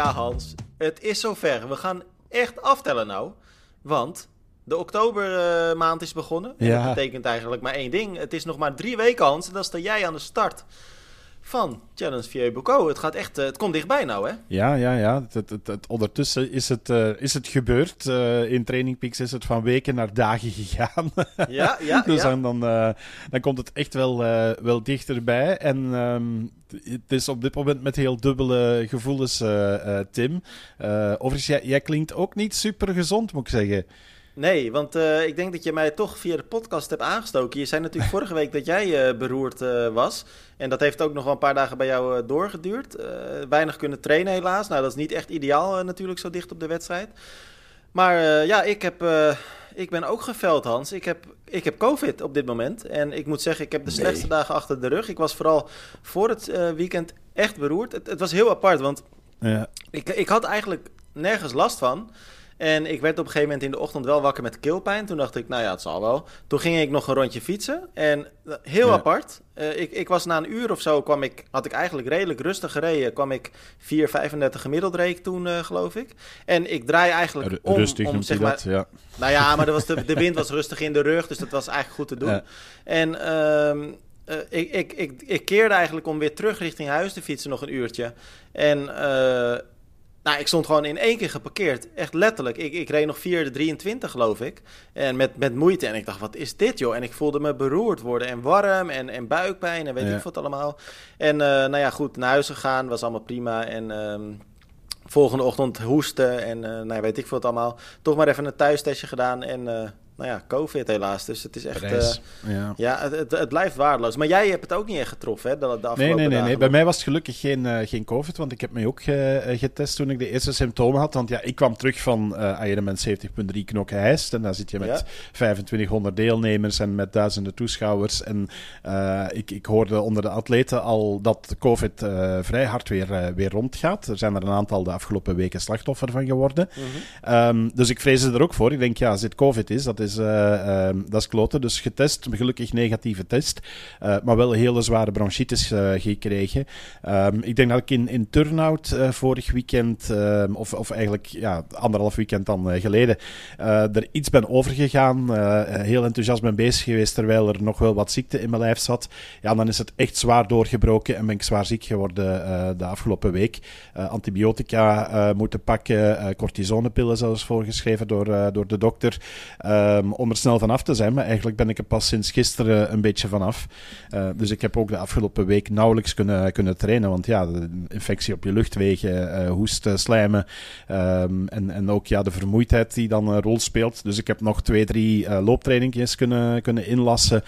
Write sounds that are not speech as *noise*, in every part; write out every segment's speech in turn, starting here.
Ja, Hans. Het is zover. We gaan echt aftellen nou. Want de oktobermaand is begonnen. En Ja. dat betekent eigenlijk maar één ding. Het is nog maar drie weken, Hans. En dan sta jij aan de start van Challenge Vieux Bocaux. Het gaat echt... eh, het komt dichtbij nou, hè? Ja, ja, ja. Het, het, het, het- ondertussen is het, eh, is het gebeurd. Eh, in Training Peaks is het van weken naar dagen *laughs* gegaan. Ja, ja, *laughs* dus ja. dan, dan, dan komt het echt wel, wel dichterbij. En ehm, het is op dit moment met heel dubbele gevoelens, Tim. Overigens, jij, jij klinkt ook niet super gezond, moet ik zeggen. Nee, want eh, ik denk dat je mij toch via de podcast hebt aangestoken. Je zei natuurlijk *laughs* vorige week dat jij eh, beroerd eh, was. En dat heeft ook nog wel een paar dagen bij jou doorgeduurd. Weinig kunnen trainen helaas. Nou, dat is niet echt ideaal natuurlijk zo dicht op de wedstrijd. Maar ja, ik, heb, ik ben ook geveld, Hans. Ik heb, ik heb COVID op dit moment. En ik moet zeggen, ik heb de Nee. slechtste dagen achter de rug. Ik was vooral voor het weekend echt beroerd. Het, het was heel apart, want Ja. ik, ik had eigenlijk nergens last van. En ik werd op een gegeven moment in de ochtend wel wakker met keelpijn. Toen dacht ik, nou ja, het zal wel. Toen ging ik nog een rondje fietsen. En eh, heel Ja. apart. eh, ik, ik was na een uur of zo, kwam ik, had ik eigenlijk redelijk rustig gereden. Kwam ik 4,35 gemiddeld reed toen, eh, geloof ik. En ik draai eigenlijk om, Rustig om zeg maar, dat, ja. nou ja, maar was de, *laughs* de wind was rustig in de rug, dus dat was eigenlijk goed te doen. Ja. En ehm, eh, ik, ik, ik, ik keerde eigenlijk om weer terug richting huis te fietsen nog een uurtje. En nou, ik stond gewoon in één keer geparkeerd. Echt letterlijk. Ik, ik reed nog 4 23 geloof ik. En met, met moeite. En ik dacht, wat is dit joh? En ik voelde me beroerd worden. En warm en, en buikpijn en weet Ja. ik wat allemaal. En eh, nou ja, goed, naar huis gegaan. Was allemaal prima. En... ehm, Volgende ochtend hoesten en eh, nou ja, weet ik veel wat allemaal. Toch maar even een thuistestje gedaan en eh, nou ja, COVID helaas. Dus het is echt... eh, ja. ja, het, het, het blijft waardeloos. Maar jij hebt het ook niet echt getroffen, hè? De, de afgelopen Nee, nee, nee, nee. Bij mij was het gelukkig geen, eh, geen COVID, want ik heb mij ook eh, getest toen ik de eerste symptomen had. Want ja, ik kwam terug van eh Ironman 70.3 knokke hijst en daar zit je met Ja. 2500 deelnemers en met duizenden toeschouwers. En eh, ik, ik hoorde onder de atleten al dat COVID eh, vrij hard weer, weer rondgaat. Er zijn er een aantal de afgelopen weken slachtoffer van geworden. Mhm. Ehm, dus ik vrees er ook voor. Ik denk, ja, als dit COVID is, dat is, eh, ehm, dat is kloten. Dus getest, gelukkig negatieve test. eh, maar wel een hele zware bronchitis eh, gekregen. Ehm, ik denk dat ik in, in Turnhout vorig weekend, ehm, of, of eigenlijk ja, anderhalf weekend dan geleden, er iets ben overgegaan. heel enthousiast ben bezig geweest, terwijl er nog wel wat ziekte in mijn lijf zat. Ja, dan is het echt zwaar doorgebroken en ben ik zwaar ziek geworden de afgelopen week. Antibiotica moeten pakken, cortisonepillen zelfs voorgeschreven door, door de dokter, ehm, om er snel vanaf te zijn. Maar eigenlijk ben ik er pas sinds gisteren een beetje vanaf. Eh, dus ik heb ook de afgelopen week nauwelijks kunnen, kunnen trainen, want ja, de infectie op je luchtwegen, eh, hoesten, slijmen ehm, en, en ook ja, de vermoeidheid die dan een rol speelt. Dus ik heb nog twee, drie eh looptrainingjes kunnen, kunnen inlassen.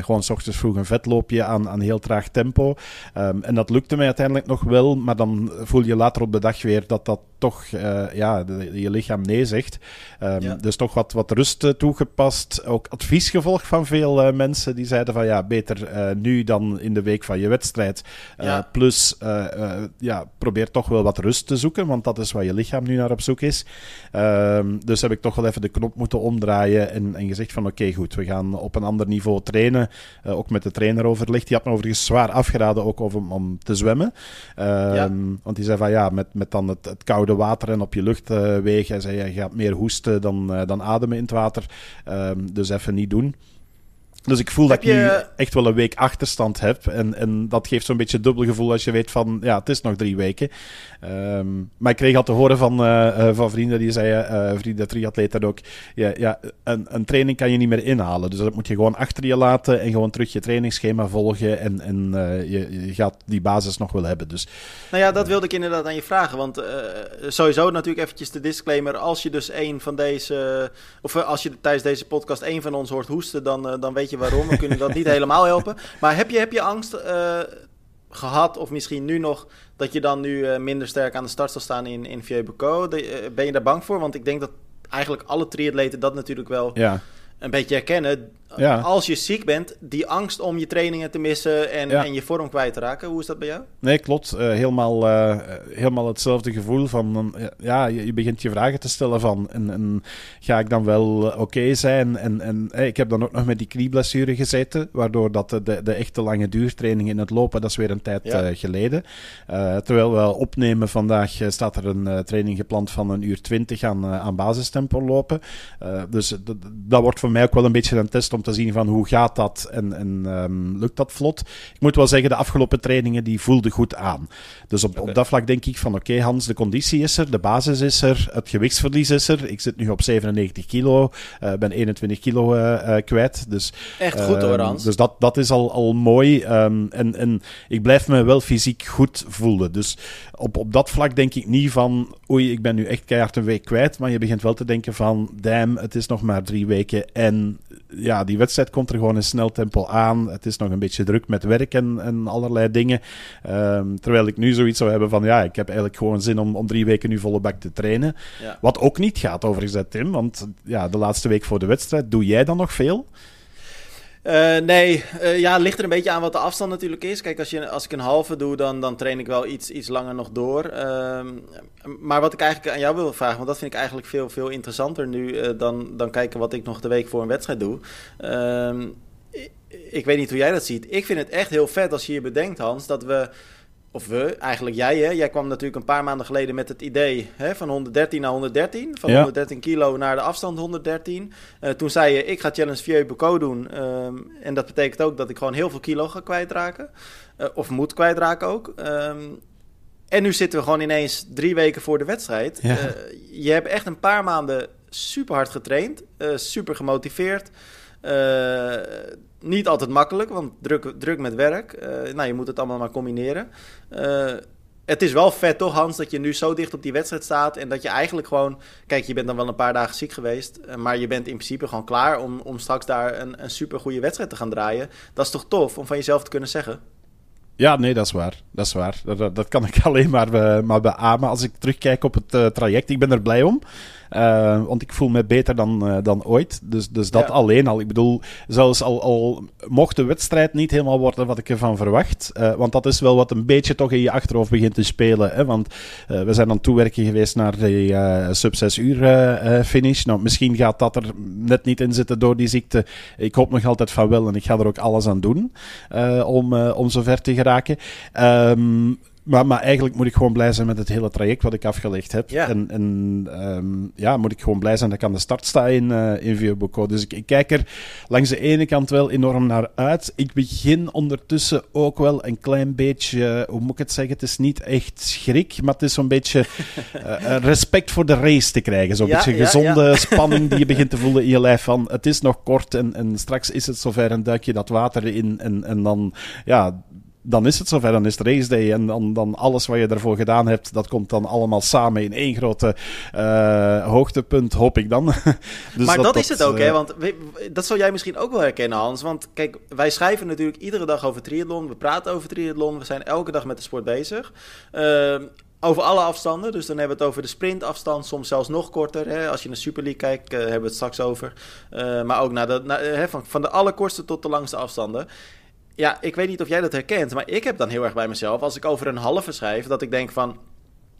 Gewoon s ochtends vroeg een vetloopje aan, aan heel traag tempo. Ehm, en dat lukte mij uiteindelijk nog wel, maar dan voel je later op de dag weer dat dat toch eh, ja, de- je lichaam nee zegt. Ehm, Ja. Dus toch wat, wat rust eh, toegepast. Ook advies gevolgd van veel eh, mensen die zeiden van ja, beter nu dan in de week van je wedstrijd. Ja. Plus, ja, probeer toch wel wat rust te zoeken, want dat is waar je lichaam nu naar op zoek is. Ehm, dus heb ik toch wel even de knop moeten omdraaien en, en gezegd van oké, goed, we gaan op een ander niveau trainen. Ook met de trainer overlegd. Die had me overigens zwaar afgeraden ook over, om te zwemmen. Ehm, Ja. Want die zei van ja, met, met dan het, het koude water en op je luchtwegen, hij zei je gaat meer hoesten dan, eh, dan ademen in het water. Ehm, dus even niet doen. Dus ik voel Heb dat ik nu je- echt wel een week achterstand heb. En, en dat geeft zo'n beetje dubbel gevoel als je weet van, ja, het is nog drie weken. Ehm, maar ik kreeg al te horen van, eh, eh, van vrienden die zeiden, eh vrienden triatleten ook, ja, ja, een, een training kan je niet meer inhalen. Dus dat moet je gewoon achter je laten en gewoon terug je trainingsschema volgen. En, en je, je gaat die basis nog wel hebben. Dus Nou ja, dat wilde ik inderdaad aan je vragen. Want sowieso natuurlijk eventjes de disclaimer. Als je dus een van deze... Of als je tijdens deze podcast een van ons hoort hoesten... dan, dan weet je waarom. We kunnen dat niet *laughs* helemaal helpen. Maar heb je, heb je angst eh, gehad, of misschien nu nog... dat je dan nu eh, minder sterk aan de start zal staan in, in Vieux-Bocaux? De- eh, ben je daar bang voor? Want ik denk dat eigenlijk alle triatleten dat natuurlijk wel ja, een beetje herkennen. Ja. Als je ziek bent, die angst om je trainingen te missen en, Ja. en je vorm kwijt te raken. Hoe is dat bij jou? Nee, klopt. Eh, helemaal, eh, helemaal hetzelfde gevoel van... eh, ja, je, je begint je vragen te stellen van... En, en ga ik dan wel oké zijn? En, en ik heb dan ook nog met die knieblessure gezeten, waardoor dat de, de, de echte lange duurtraining in het lopen, dat is weer een tijd Ja. geleden. Terwijl we opnemen vandaag, staat er een training gepland van een uur twintig aan, aan basistempo lopen. Dus dat wordt voor mij ook wel een beetje een test om te zien van hoe gaat dat en, en ehm, lukt dat vlot. Ik moet wel zeggen, de afgelopen trainingen die voelden goed aan. Dus op, op dat vlak denk ik van oké Hans, de conditie is er, de basis is er, het gewichtsverlies is er. Ik zit nu op 97 kilo, eh, ben 21 kilo eh, eh, kwijt. Dus, Echt goed hoor, ehm, Hans. Dus dat, dat is al, al mooi. ehm, en, en ik blijf me wel fysiek goed voelen. Dus op, op dat vlak denk ik niet van oei, ik ben nu echt keihard een week kwijt. Maar je begint wel te denken van damn, het is nog maar drie weken. En ja, die wedstrijd komt er gewoon in snel tempo aan. Het is nog een beetje druk met werk en, en allerlei dingen. Ehm, terwijl ik nu zoiets zou hebben van ja, ik heb eigenlijk gewoon zin om, om drie weken nu volle bak te trainen. Ja. Wat ook niet gaat overigens, Tim. Want ja, de laatste week voor de wedstrijd, doe jij dan nog veel? Eh, nee, eh, ja, ligt er een beetje aan wat de afstand natuurlijk is. Kijk, als, je, als ik een halve doe, dan, dan train ik wel iets, iets langer nog door. Ehm, maar wat ik eigenlijk aan jou wil vragen, want dat vind ik eigenlijk veel, veel interessanter nu eh, dan, dan kijken wat ik nog de week voor een wedstrijd doe. Ehm, ik, ik weet niet hoe jij dat ziet. Ik vind het echt heel vet als je je bedenkt, Hans, dat we. Of we, eigenlijk jij, hè? Jij kwam natuurlijk een paar maanden geleden met het idee hè, van 113 naar 113. Van Ja. 113 kilo naar de afstand 113. Eh, toen zei je, ik ga Challenge Vieux Bocaux doen. Ehm, en dat betekent ook dat ik gewoon heel veel kilo ga kwijtraken. Eh, of moet kwijtraken ook. Ehm, en nu zitten we gewoon ineens drie weken voor de wedstrijd. Ja. Eh, je hebt echt een paar maanden super hard getraind. super gemotiveerd. Niet altijd makkelijk, want druk, druk met werk. Eh, nou, je moet het allemaal maar combineren. Eh, het is wel vet toch, Hans, dat je nu zo dicht op die wedstrijd staat. En dat je eigenlijk gewoon. Kijk, je bent dan wel een paar dagen ziek geweest. eh, Maar je bent in principe gewoon klaar om, om straks daar een, een super goede wedstrijd te gaan draaien. Dat is toch tof om van jezelf te kunnen zeggen. Ja, nee, dat is waar. Dat is waar. Dat, dat, kan ik *laughs* alleen maar, eh, maar beamen als ik terugkijk op het traject. Ik ben er blij om. Eh, want ik voel me beter dan, eh, dan ooit. Dus, dus dat Ja. alleen al. Ik bedoel, zelfs al, al mocht de wedstrijd niet helemaal worden wat ik ervan verwacht. eh, want dat is wel wat een beetje toch in je achterhoofd begint te spelen. Hè, want we zijn aan het toewerken geweest naar de eh, sub 6 uur finish. Nou, misschien gaat dat er net niet in zitten door die ziekte. Ik hoop nog altijd van wel en ik ga er ook alles aan doen om, om zover te geraken. Ehm, maar, maar eigenlijk moet ik gewoon blij zijn met het hele traject wat ik afgelegd heb. Ja. En, en ehm, ja, moet ik gewoon blij zijn dat ik aan de start sta in, eh in. Dus ik, ik kijk er langs de ene kant wel enorm naar uit. Ik begin ondertussen ook wel een klein beetje, hoe moet ik het zeggen? Het is niet echt schrik, maar het is zo'n beetje *laughs* eh, eh, respect voor de race te krijgen. Zo'n Ja, beetje ja, gezonde *laughs* spanning die je begint te voelen in je lijf van het is nog kort en, en straks is het zover en duik je dat water in en, en dan, ja, dan is het zover, dan is het race day en dan, dan alles wat je daarvoor gedaan hebt, dat komt dan allemaal samen in één grote eh, hoogtepunt, hoop ik dan. *laughs* dus maar dat, is het ook, eh, hè? Want we- dat zal jij misschien ook wel herkennen, Hans. Want kijk, wij schrijven natuurlijk iedere dag over triathlon. We praten over triathlon. We zijn elke dag met de sport bezig. Ehm, over alle afstanden. Dus dan hebben we het over de sprintafstand, soms zelfs nog korter. Hè? Als je naar Super League kijkt, eh, hebben we het straks over. Eh, maar ook naar de, naar, hè, van, van de allerkortste tot de langste afstanden. Ja, ik weet niet of jij dat herkent, maar ik heb dan heel erg bij mezelf, als ik over een halve schrijf, dat ik denk van,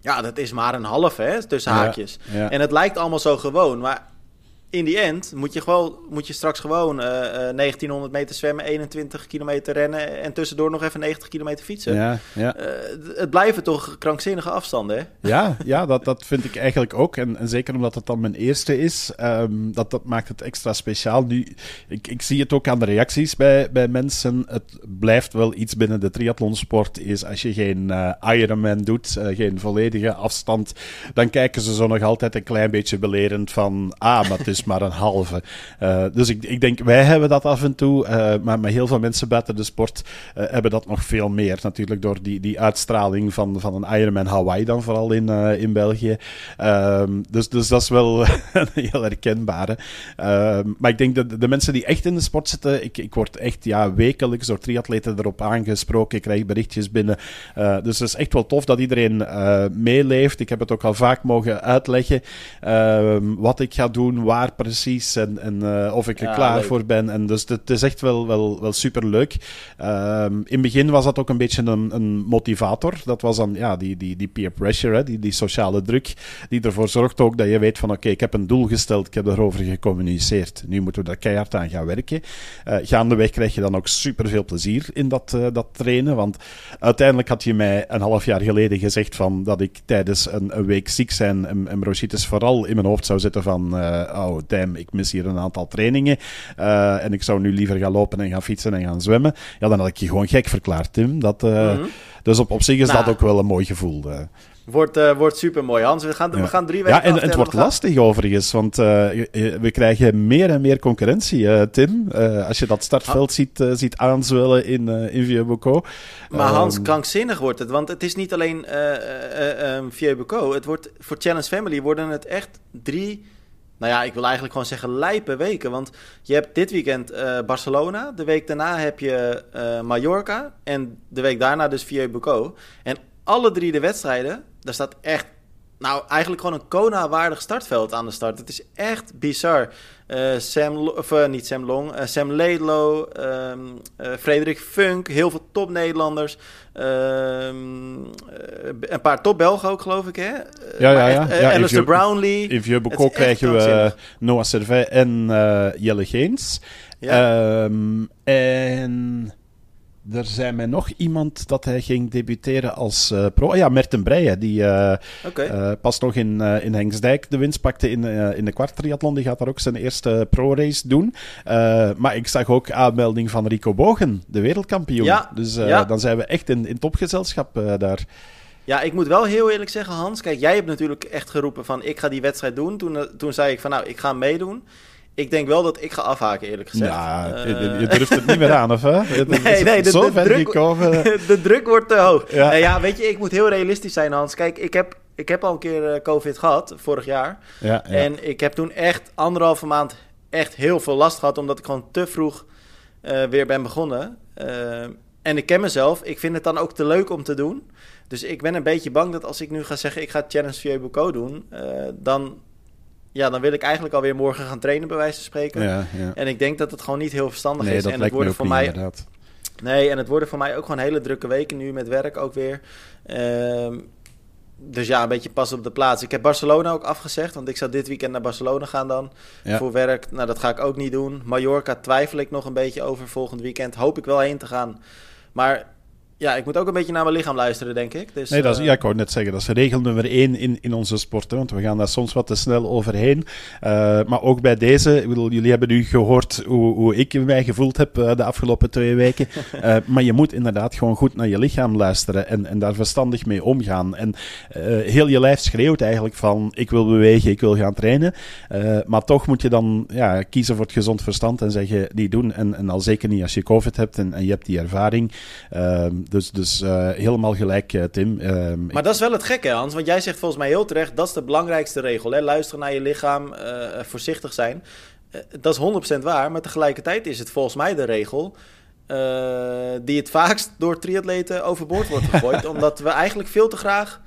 ja, dat is maar een halve, hè, tussen Ja, haakjes. ja. En het lijkt allemaal zo gewoon, maar in die end moet je, gewoon, moet je straks gewoon eh, eh, 1900 meter zwemmen, 21 kilometer rennen en tussendoor nog even 90 kilometer fietsen. Ja, ja. Eh, het blijven toch krankzinnige afstanden, hè? Ja, ja dat, dat vind ik eigenlijk ook. En, en zeker omdat het dan mijn eerste is, ehm, dat, dat maakt het extra speciaal. Nu, ik, ik zie het ook aan de reacties bij, bij mensen. Het blijft wel iets binnen de triathlonsport. Is als je geen eh, Ironman doet, eh, geen volledige afstand, dan kijken ze zo nog altijd een klein beetje belerend van, ah, maar het is maar een halve. Eh, dus ik, ik denk, wij hebben dat af en toe, eh, maar, maar heel veel mensen buiten de sport eh, hebben dat nog veel meer. Natuurlijk door die, die uitstraling van, van een Ironman Hawaii dan vooral in, in België. Ehm, dus, dus dat is wel *laughs* heel herkenbare. Ehm, maar ik denk dat de, mensen die echt in de sport zitten, ik, ik word echt ja, wekelijks door triatleten erop aangesproken. Ik krijg berichtjes binnen. Dus het is echt wel tof dat iedereen meeleeft. Ik heb het ook al vaak mogen uitleggen ehm, wat ik ga doen, waar jaar precies en, en of ik er klaar voor ben. En dus het is echt wel, wel, wel super leuk. Ehm, in het begin was dat ook een beetje een, een motivator. Dat was dan ja, die, die, die peer pressure, hè, die, die sociale druk, die ervoor zorgt ook dat je weet van oké, ik heb een doel gesteld, ik heb erover gecommuniceerd. Nu moeten we daar keihard aan gaan werken. Uh, gaandeweg krijg je dan ook super veel plezier in dat, uh, dat trainen. Want uiteindelijk had je mij een half jaar geleden gezegd van dat ik tijdens een, een week ziek zijn en, en bronchitis vooral in mijn hoofd zou zitten van uh, oh damn, ik mis hier een aantal trainingen en ik zou nu liever gaan lopen en gaan fietsen en gaan zwemmen. Ja, dan had ik je gewoon gek verklaard, Tim. Dat, mm Dus op, op zich is dat nou. ook wel een mooi gevoel. Wordt, uh, wordt super mooi. Hans, we gaan, we gaan drie weken. Ja, en, het wordt lastig overigens, want uh, we krijgen meer en meer concurrentie, uh, Tim. als je dat startveld ziet, ziet aanzwellen in, in Vieux Maar Hans, um, krankzinnig wordt het, want het is niet alleen um, Vieux Het wordt voor Challenge Family worden het echt drie. Nou ja, ik wil eigenlijk gewoon zeggen lijpe weken. Want je hebt dit weekend Barcelona. De week daarna heb je Mallorca. En de week daarna dus Vieux En alle drie de wedstrijden, daar staat echt, nou eigenlijk gewoon een Kona-waardig startveld aan de start. Het is echt bizar. Uh, Sam, of uh, niet Sam Long, uh, Sam Laidlow, um, Frederik Funk, heel veel top-Nederlanders. Um, een paar top-Belgen ook, geloof ik, hè? Ja, ja, ja. ja Alistair Brownlee. In Vieux krijgen we Noah Servet en Jelle Geens. Ja. Um, en... Er zei mij nog iemand dat hij ging debuteren als uh, pro. Oh ja, Merten Breijen, die uh, pas nog in, in Hengsdijk de winst pakte in, in de kwartriathlon. Die gaat daar ook zijn eerste pro-race doen. maar ik zag ook aanmelding van Rico Bogen, de wereldkampioen. Ja, dus dan zijn we echt in, in topgezelschap daar. Ja, ik moet wel heel eerlijk zeggen, Hans. Kijk, jij hebt natuurlijk echt geroepen van ik ga die wedstrijd doen. Toen, toen zei ik van nou, ik ga meedoen. Ik denk wel dat ik ga afhaken, eerlijk gezegd. Ja, je, durft het niet meer aan, of hè? *laughs* nee, nee, de, de, druk, *laughs* de druk wordt te hoog. Ja. ja, weet je, ik moet heel realistisch zijn, Hans. Kijk, ik heb, ik heb al een keer uh, COVID gehad, vorig jaar. Ja, ja, En ik heb toen echt anderhalve maand echt heel veel last gehad, omdat ik gewoon te vroeg uh, weer ben begonnen. En ik ken mezelf, ik vind het dan ook te leuk om te doen. Dus ik ben een beetje bang dat als ik nu ga zeggen, ik ga Challenge Vieux doen, dan ja, dan wil ik eigenlijk alweer morgen gaan trainen, bij wijze van spreken. Ja, ja. En ik denk dat het gewoon niet heel verstandig is. en het worden voor mij. Inderdaad. Nee, en het worden voor mij ook gewoon hele drukke weken nu met werk ook weer. Ehm, dus ja, een beetje pas op de plaats. Ik heb Barcelona ook afgezegd, want ik zou dit weekend naar Barcelona gaan dan voor werk. Nou, dat ga ik ook niet doen. Mallorca twijfel ik nog een beetje over volgend weekend. Hoop ik wel heen te gaan. Maar ja, ik moet ook een beetje naar mijn lichaam luisteren, denk ik. Dus, nee, dat is, uh... ja, ik wou net zeggen, dat is regel nummer één in, in onze sport. want we gaan daar soms wat te snel overheen. Uh, maar ook bij deze, ik bedoel, jullie hebben nu gehoord hoe, hoe ik mij gevoeld heb uh, de afgelopen twee weken. *laughs* maar je moet inderdaad gewoon goed naar je lichaam luisteren en, en daar verstandig mee omgaan. En heel je lijf schreeuwt eigenlijk van, ik wil bewegen, ik wil gaan trainen. maar toch moet je dan ja, kiezen voor het gezond verstand en zeggen, die doen. En, en al zeker niet als je COVID hebt en, en je hebt die ervaring. Ehm, dus, dus uh, helemaal gelijk, uh, Tim. Uh, maar dat is wel het gekke, Hans. Want jij zegt volgens mij heel terecht, dat is de belangrijkste regel. Hè? Luisteren naar je lichaam, uh, voorzichtig zijn. dat is 100% waar, maar tegelijkertijd is het volgens mij de regel... die het vaakst door triatleten overboord wordt gegooid. *laughs* omdat we eigenlijk veel te graag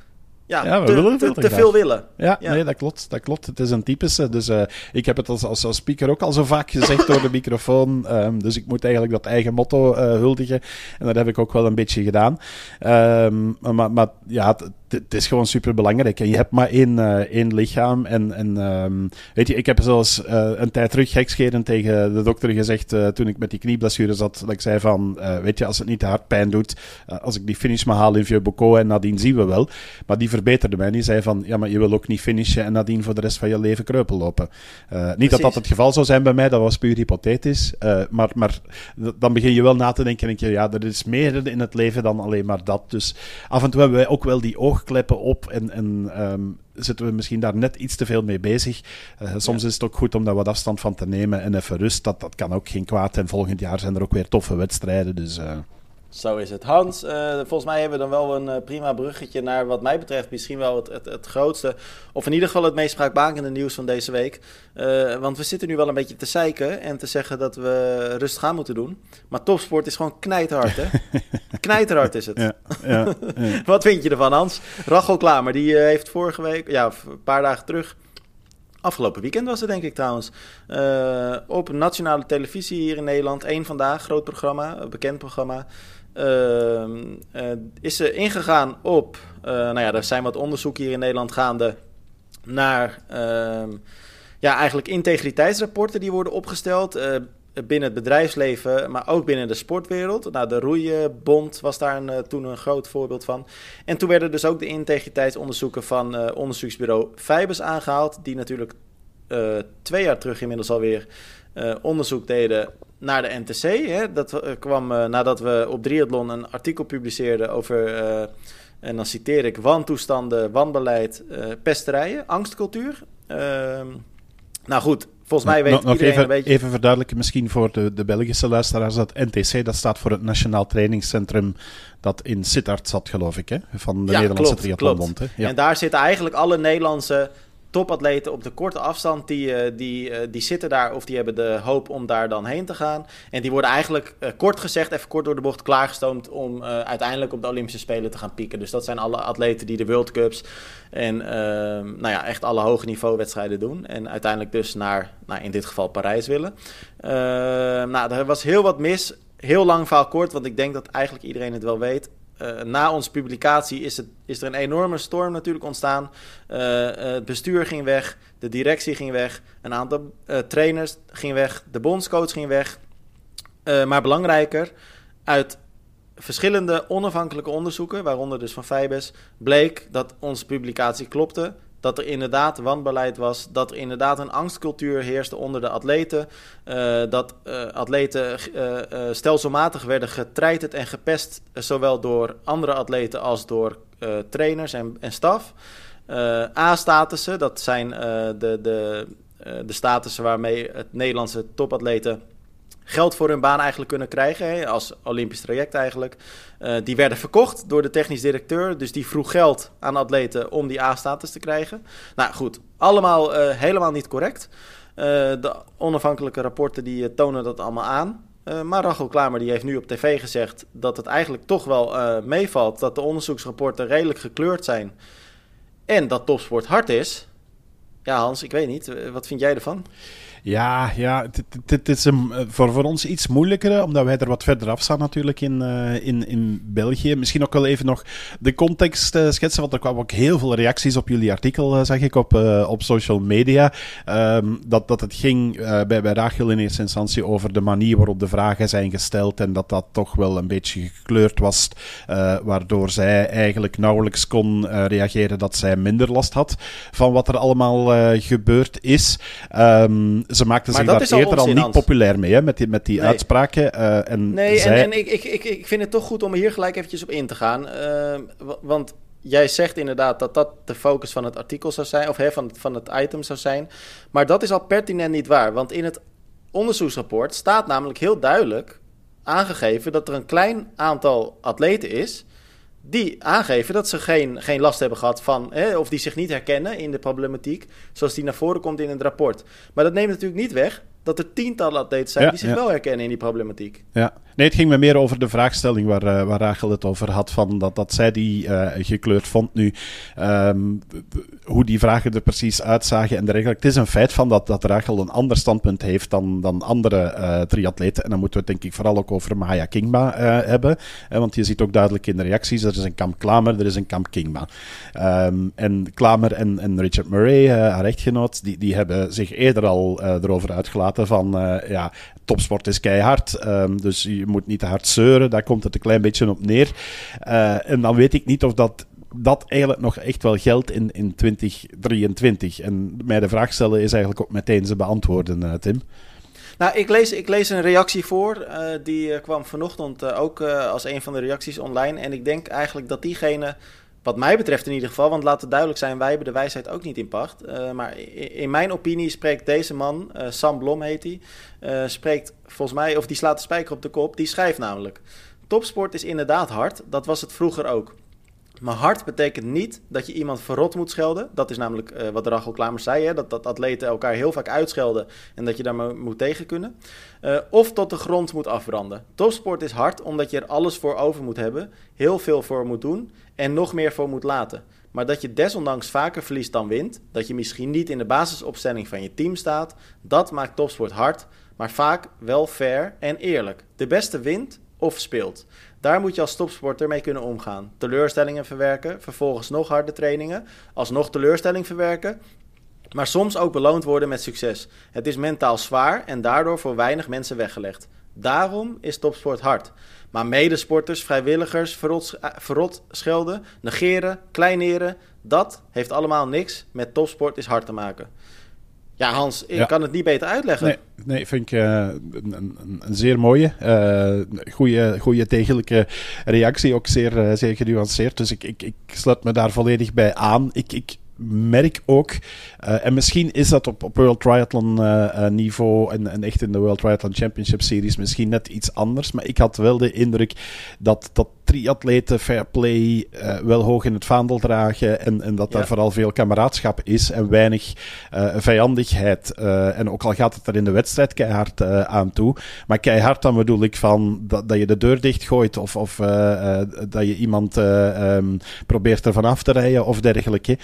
ja, ja we te, willen te, te veel willen. Ja, nee, dat klopt. Dat klopt. Het is een typische. Dus uh, ik heb het als, als, als, speaker ook al zo vaak gezegd door de *laughs* microfoon. Um, dus ik moet eigenlijk dat eigen motto uh, huldigen. En dat heb ik ook wel een beetje gedaan. Um, maar, maar ja, het is gewoon super belangrijk. En je hebt maar één, uh, één lichaam. En, en um, weet je, ik heb zelfs uh, een tijd terug gekscherend tegen de dokter gezegd. Uh, toen ik met die knieblessure zat. Dat ik zei van: Weet je, als het niet te hard pijn doet. als ik die finish maar haal in Vieux en nadien zien we wel. Maar die verbeterde mij. Die zei van: Ja, maar je wil ook niet finishen. En nadien voor de rest van je leven kreupel lopen. niet dat dat het geval zou zijn bij mij. Dat was puur hypothetisch. maar, maar dan begin je wel na te denken. En denk je: Ja, er is meer in het leven dan alleen maar dat. Dus af en toe hebben wij ook wel die oog kleppen op en, en um, zitten we misschien daar net iets te veel mee bezig. Uh, soms is het ook goed om daar wat afstand van te nemen en even rust. Dat, dat kan ook geen kwaad. En volgend jaar zijn er ook weer toffe wedstrijden. Dus, uh... Zo is het. Hans, uh, volgens mij hebben we dan wel een uh, prima bruggetje naar wat mij betreft misschien wel het, het, het, grootste, of in ieder geval het meest spraakmakende nieuws van deze week. Uh, want we zitten nu wel een beetje te zeiken en te zeggen dat we rustig aan moeten doen. Maar topsport is gewoon knijterhard, hè? *laughs* knijterhard is het. Ja, ja, ja. *laughs* wat vind je ervan, Hans? Rachel Klamer, die heeft vorige week, ja, een paar dagen terug, Afgelopen weekend was het denk ik trouwens. Uh, op nationale televisie hier in Nederland. één vandaag, groot programma, bekend programma. Uh, is ze ingegaan op, nou ja, er zijn wat onderzoeken hier in Nederland gaande naar ehm, ja, eigenlijk integriteitsrapporten die worden opgesteld binnen het bedrijfsleven, maar ook binnen de sportwereld. Nou, de Roeibond was daar een, eh, toen een groot voorbeeld van. En toen werden dus ook de integriteitsonderzoeken van onderzoeksbureau Fibers aangehaald, die natuurlijk twee jaar terug inmiddels alweer uh, onderzoek deden naar de NTC. Hè. Dat kwam nadat we op Triathlon een artikel publiceerden over, en dan citeer ik, wantoestanden, wanbeleid, pesterijen, angstcultuur. Ehm, nou goed, Volgens mij weet nog, even, een beetje... Even verduidelijken misschien voor de, de Belgische luisteraars dat NTC, dat staat voor het Nationaal Trainingscentrum dat in Sittard zat, geloof ik, hè? van de Nederlandse Triathlonbond. Ja. En daar zitten eigenlijk alle Nederlandse topatleten op de korte afstand, die, uh, die, uh, die zitten daar of die hebben de hoop om daar dan heen te gaan. En die worden eigenlijk, uh, kort gezegd, even kort door de bocht klaargestoomd om uiteindelijk op de Olympische Spelen te gaan pieken. Dus dat zijn alle atleten die de World Cups en nou ja, echt alle hoge niveau wedstrijden doen. En uiteindelijk dus naar, nou, in dit geval Parijs willen. Nou, er was heel wat mis. Heel lang verhaal kort, want ik denk dat eigenlijk iedereen het wel weet. Uh, na onze publicatie is, het, is er een enorme storm natuurlijk ontstaan. Uh, het bestuur ging weg, de directie ging weg, een aantal trainers ging weg, de bondscoach ging weg. maar belangrijker, uit verschillende onafhankelijke onderzoeken, waaronder dus van Fibes, bleek dat onze publicatie klopte dat er inderdaad wanbeleid was, dat er inderdaad een angstcultuur heerste onder de atleten, uh, dat uh, atleten uh, stelselmatig werden getreiterd en gepest, zowel door andere atleten als door trainers en, en staf. A-statussen, dat zijn de, de, de statussen waarmee het Nederlandse topatleten geld voor hun baan eigenlijk kunnen krijgen, als Olympisch traject eigenlijk. Uh, die werden verkocht door de technisch directeur, dus die vroeg geld aan atleten om die A-status te krijgen. Nou goed, allemaal uh, helemaal niet correct. Uh, de onafhankelijke rapporten die tonen dat allemaal aan. maar Rachel Klamer die heeft nu op tv gezegd dat het eigenlijk toch wel meevalt, dat de onderzoeksrapporten redelijk gekleurd zijn en dat topsport hard is. Ja Hans, ik weet niet, wat vind jij ervan? Ja, ja het is een, eh, voor, voor ons iets moeilijker, omdat wij er wat verder af staan natuurlijk in, uh, in, in België. Misschien ook wel even nog de context uh, schetsen, want er kwamen ook heel veel reacties op jullie artikel, uh, zag ik, op, op social media. Um, dat, dat het ging bij, bij Rachel in eerste instantie over de manier waarop de vragen zijn gesteld en dat dat toch wel een beetje gekleurd was, waardoor zij eigenlijk nauwelijks kon reageren dat zij minder last had van wat er allemaal gebeurd is. Um, ze maakten zich daar eerder al niet populair mee, hè, met die, met die uitspraken. Uh, en nee, en, en ik, ik, ik, ik vind het toch goed om hier gelijk eventjes op in te gaan. Uh, want jij zegt inderdaad dat dat de focus van het artikel zou zijn, of hè, van, van het item zou zijn. Maar dat is al pertinent niet waar. Want in het onderzoeksrapport staat namelijk heel duidelijk aangegeven dat er een klein aantal atleten is die aangeven dat ze geen, geen last hebben gehad van, hè, of die zich niet herkennen in de problematiek, zoals die naar voren komt in het rapport. Maar dat neemt natuurlijk niet weg dat er tientallen atleten zijn die zich wel herkennen in die problematiek. Ja, nee, het ging me meer over de vraagstelling waar, uh, waar Rachel het over had, van dat, dat zij die uh, gekleurd vond nu, um, hoe die vragen er precies uitzagen en dergelijke. Het is een feit van dat, dat Rachel een ander standpunt heeft dan, dan andere uh, triatleten. En dan moeten we het denk ik vooral ook over Maya Kingma hebben, want je ziet ook duidelijk in de reacties, er is een kamp Klamer, er is een kamp Kingma. Um, en Klamer en, en Richard Murray, haar echtgenoot, die, die hebben zich eerder al erover uitgelaten van ja, topsport is keihard, um, dus je moet niet te hard zeuren. Daar komt het een klein beetje op neer. Uh, en dan weet ik niet of dat dat eigenlijk nog echt wel geldt in, in 2023. En mij de vraag stellen is eigenlijk ook meteen ze beantwoorden, uh, Tim. Nou, ik lees, ik lees een reactie voor. Uh, die kwam vanochtend ook als een van de reacties online. En ik denk eigenlijk dat diegene wat mij betreft in ieder geval, want laat het duidelijk zijn, wij hebben de wijsheid ook niet in pacht. Uh, maar in, mijn opinie spreekt deze man, uh, Sam Blom heet hij, uh, spreekt volgens mij, of die slaat de spijker op de kop, die schrijft namelijk. Topsport is inderdaad hard, dat was het vroeger ook. Maar hard betekent niet dat je iemand verrot moet schelden. Dat is namelijk uh, wat Rachel Klamer zei, hè? Dat, dat atleten elkaar heel vaak uitschelden en dat je daar moet tegen kunnen. Uh, of tot de grond moet afbranden. Topsport is hard omdat je er alles voor over moet hebben, heel veel voor moet doen en nog meer voor moet laten. maar dat je desondanks vaker verliest dan wint, dat je misschien niet in de basisopstelling van je team staat, dat maakt topsport hard, maar vaak wel fair en eerlijk. De beste wint of speelt. Daar moet je als topsporter mee kunnen omgaan. Teleurstellingen verwerken, vervolgens nog harde trainingen, alsnog teleurstelling verwerken, maar soms ook beloond worden met succes. Het is mentaal zwaar en daardoor voor weinig mensen weggelegd. Daarom is topsport hard. Maar medesporters, vrijwilligers, verrot, eh, verrot schelden, negeren, kleineren, dat heeft allemaal niks met topsport is hard te maken. Ja, Hans, ik kan het niet beter uitleggen. Nee, nee vind ik uh, een, een, een, zeer mooie, uh, goede, goede degelijke reactie. Ook zeer, uh, zeer genuanceerd. Dus ik, ik, ik sluit me daar volledig bij aan. Ik, ik merk ook, uh, en misschien is dat op, op World Triathlon uh, niveau en, en, echt in de World Triathlon Championship Series misschien net iets anders, maar ik had wel de indruk dat, dat triatleten fair play uh, wel hoog in het vaandel dragen en, en dat ja. daar vooral veel kameraadschap is en weinig vijandigheid. en ook al gaat het er in de wedstrijd keihard aan toe, maar keihard dan bedoel ik van dat, dat je de deur dichtgooit of, of dat je iemand um, probeert ervan af te rijden of dergelijke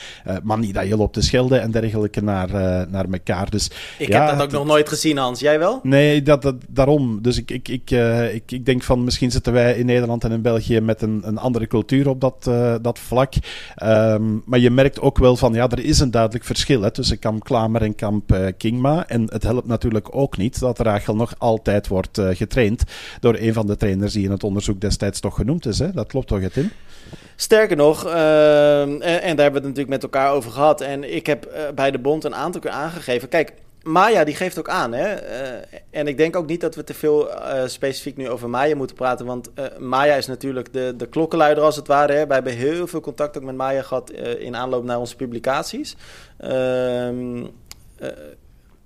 maar niet dat je loopt te schelden en dergelijke naar, uh, naar elkaar. Dus, ik ja, heb dat ook nog nooit gezien, Hans. Jij wel? Nee, dat, dat, daarom. Dus ik, ik, ik, uh, ik, ik denk van misschien zitten wij in Nederland en in België met een, een andere cultuur op dat, dat vlak. Um, maar je merkt ook wel van, ja, er is een duidelijk verschil hè, tussen kamp Klamer en kamp Kingma. En het helpt natuurlijk ook niet dat Rachel nog altijd wordt getraind door een van de trainers die in het onderzoek destijds toch genoemd is. Hè? Dat klopt toch, Tim? Sterker nog, uh, en, daar hebben we het natuurlijk met elkaar over gehad. En ik heb uh, bij de bond een aantal keer aangegeven. Kijk, Maya die geeft ook aan. Hè? Uh, en ik denk ook niet dat we te veel specifiek nu over Maya moeten praten. Want Maya is natuurlijk de, de klokkenluider als het ware. Hè? Wij hebben heel veel contact ook met Maya gehad in aanloop naar onze publicaties.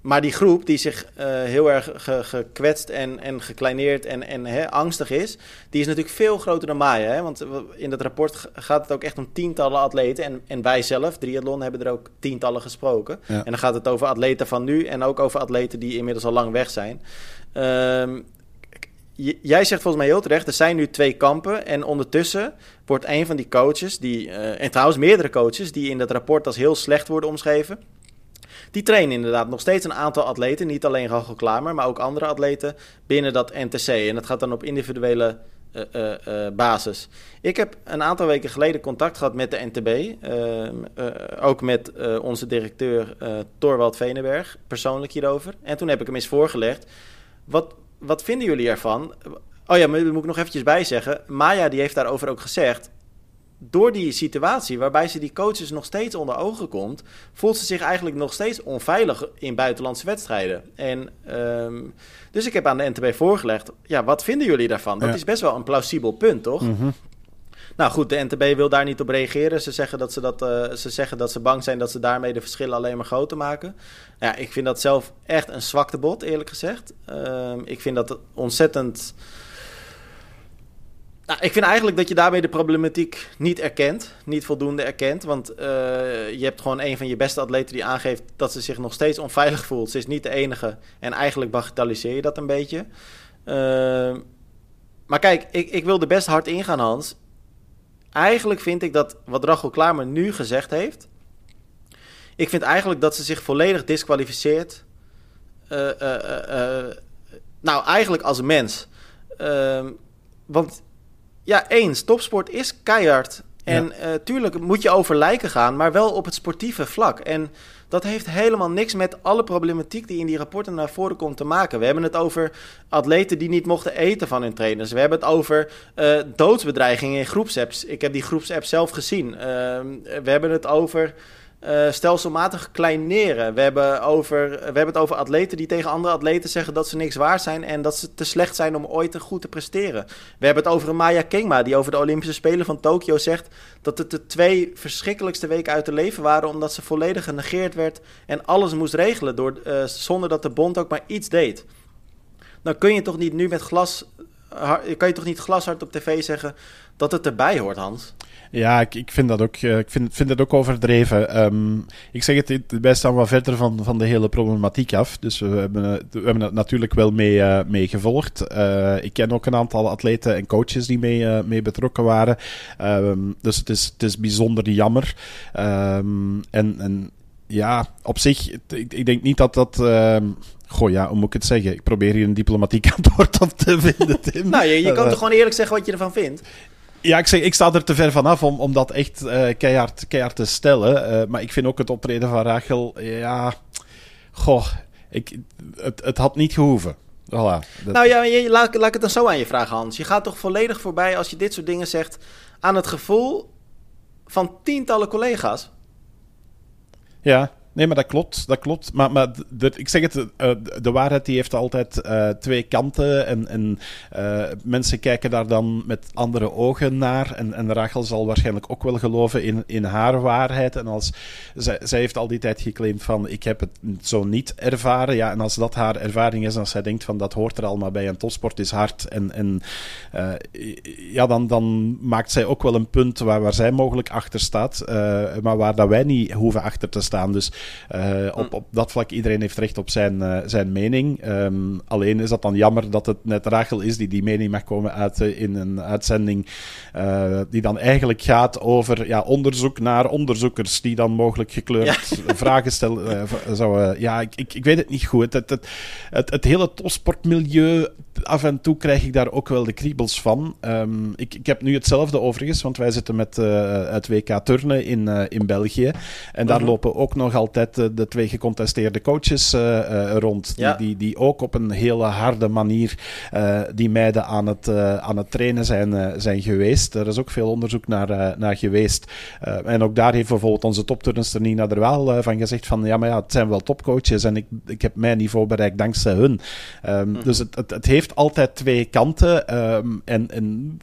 Ehm, maar die groep die zich uh, heel erg ge gekwetst en, en gekleineerd en, en hè, angstig is, die is natuurlijk veel groter dan Maya. Hè? Want in dat rapport gaat het ook echt om tientallen atleten. En, en wij zelf, Triathlon, hebben er ook tientallen gesproken. Ja. En dan gaat het over atleten van nu en ook over atleten die inmiddels al lang weg zijn. Um, jij zegt volgens mij heel terecht, er zijn nu twee kampen. En ondertussen wordt een van die coaches, die, uh, en trouwens meerdere coaches, die in dat rapport als heel slecht worden omschreven die trainen inderdaad nog steeds een aantal atleten. Niet alleen Rachel Klamer, maar ook andere atleten binnen dat NTC. En dat gaat dan op individuele uh, uh, basis. Ik heb een aantal weken geleden contact gehad met de NTB. Ehm, ook met onze directeur Torwald Venenberg, persoonlijk hierover. En toen heb ik hem eens voorgelegd. Wat, wat vinden jullie ervan? Oh ja, maar moet ik nog eventjes bij zeggen. Maya die heeft daarover ook gezegd door die situatie waarbij ze die coaches nog steeds onder ogen komt, voelt ze zich eigenlijk nog steeds onveilig in buitenlandse wedstrijden. En um, dus ik heb aan de NTB voorgelegd, ja, wat vinden jullie daarvan? Dat is best wel een plausibel punt, toch? Mm -hmm. Nou goed, de NTB wil daar niet op reageren. Ze zeggen dat ze, dat, uh, ze zeggen dat ze bang zijn dat ze daarmee de verschillen alleen maar groter maken. Ja, ik vind dat zelf echt een zwaktebod, eerlijk gezegd. Um, ik vind dat ontzettend nou, ik vind eigenlijk dat je daarmee de problematiek niet erkent. Niet voldoende erkent. Want uh, je hebt gewoon een van je beste atleten die aangeeft dat ze zich nog steeds onveilig voelt. Ze is niet de enige. En eigenlijk bagatelliseer je dat een beetje. Uh, maar kijk, ik, ik wil er best hard ingaan, Hans. Eigenlijk vind ik dat wat Rachel Klamer nu gezegd heeft. Ik vind eigenlijk dat ze zich volledig disqualificeert. Uh, nou, eigenlijk als mens. Ehm, want ja, eens. Topsport is keihard. En ja. uh, tuurlijk moet je over lijken gaan, maar wel op het sportieve vlak. En dat heeft helemaal niks met alle problematiek die in die rapporten naar voren komt te maken. We hebben het over atleten die niet mochten eten van hun trainers. We hebben het over uh, doodsbedreigingen in groepsapps. Ik heb die groepsapp zelf gezien. Uh, we hebben het over uh, stelselmatig kleineren. We hebben, over, we hebben het over atleten die tegen andere atleten zeggen dat ze niks waard zijn en dat ze te slecht zijn om ooit goed te presteren. We hebben het over een Maya Kingma die over de Olympische Spelen van Tokio zegt dat het de twee verschrikkelijkste weken uit te leven waren omdat ze volledig genegeerd werd en alles moest regelen door, uh, zonder dat de bond ook maar iets deed. Dan kun je toch niet nu met glas kan je toch niet glashard op tv zeggen dat het erbij hoort, Hans? Ja, ik, ik vind dat ook, eh, ik vind, vind het ook overdreven. Um, ik zeg het, wij staan wat verder van, van de hele problematiek af. Dus we hebben, we hebben het natuurlijk wel mee, uh, mee gevolgd. Uh, ik ken ook een aantal atleten en coaches die mee, mee betrokken waren. Um, dus het is, het is bijzonder jammer. Um, en, en ja, op zich, ik, ik denk niet dat dat. Goh, ja, hoe moet ik het zeggen? Ik probeer hier een diplomatiek *laughs* antwoord op te vinden, Tim. nou, je, je kan toch gewoon eerlijk zeggen wat je ervan vindt? Ja, ik, zeg, ik sta er te ver vanaf om, om dat echt uh, keihard, keihard te stellen. Uh, maar ik vind ook het optreden van Rachel, ja... Goh, ik, het, het had niet gehoeven. Voilà, Nou ja, je, laat, laat ik het dan zo aan je vragen, Hans. Je gaat toch volledig voorbij als je dit soort dingen zegt... aan het gevoel van tientallen collega's? Ja, Nee, maar dat klopt. Dat klopt. Maar, maar ik zeg het, uh, de waarheid die heeft altijd uh, twee kanten. En, en uh, mensen kijken daar dan met andere ogen naar. En, en Rachel zal waarschijnlijk ook wel geloven in, in haar waarheid. En als zij, zij heeft al die tijd geclaimd van ik heb het zo niet ervaren. Ja, en als dat haar ervaring is, en als zij denkt van dat hoort er allemaal bij en topsport is hard. En, en ja, dan, dan maakt zij ook wel een punt waar, waar zij mogelijk achter staat. maar waar dat wij niet hoeven achter te staan. Dus uh, op, hm. op dat vlak, iedereen heeft recht op zijn, uh, zijn mening. Um, alleen is dat dan jammer dat het net Rachel is die die mening mag komen uit in een uitzending die dan eigenlijk gaat over ja, onderzoek naar onderzoekers die dan mogelijk gekleurd ja. *laughs* vragen stellen. zou, ja, ik, ik, ik, weet het niet goed. Het, het, het, het hele topsportmilieu af en toe krijg ik daar ook wel de kriebels van. Um, ik, ik heb nu hetzelfde overigens, want wij zitten met uh, het WK turnen in, uh, in België. En daar -huh. lopen ook nog altijd de, de twee gecontesteerde coaches rond. Ja. Die, die, die ook op een hele harde manier die meiden aan het, aan het trainen zijn, zijn geweest. Er is ook veel onderzoek naar, naar geweest. en ook daar heeft bijvoorbeeld onze topturnster Nina er wel van gezegd van ja, maar ja, het zijn wel topcoaches en ik, ik heb mijn niveau bereikt dankzij hun. Um, -huh. Dus het, het, het heeft altijd twee kanten. Um, en, en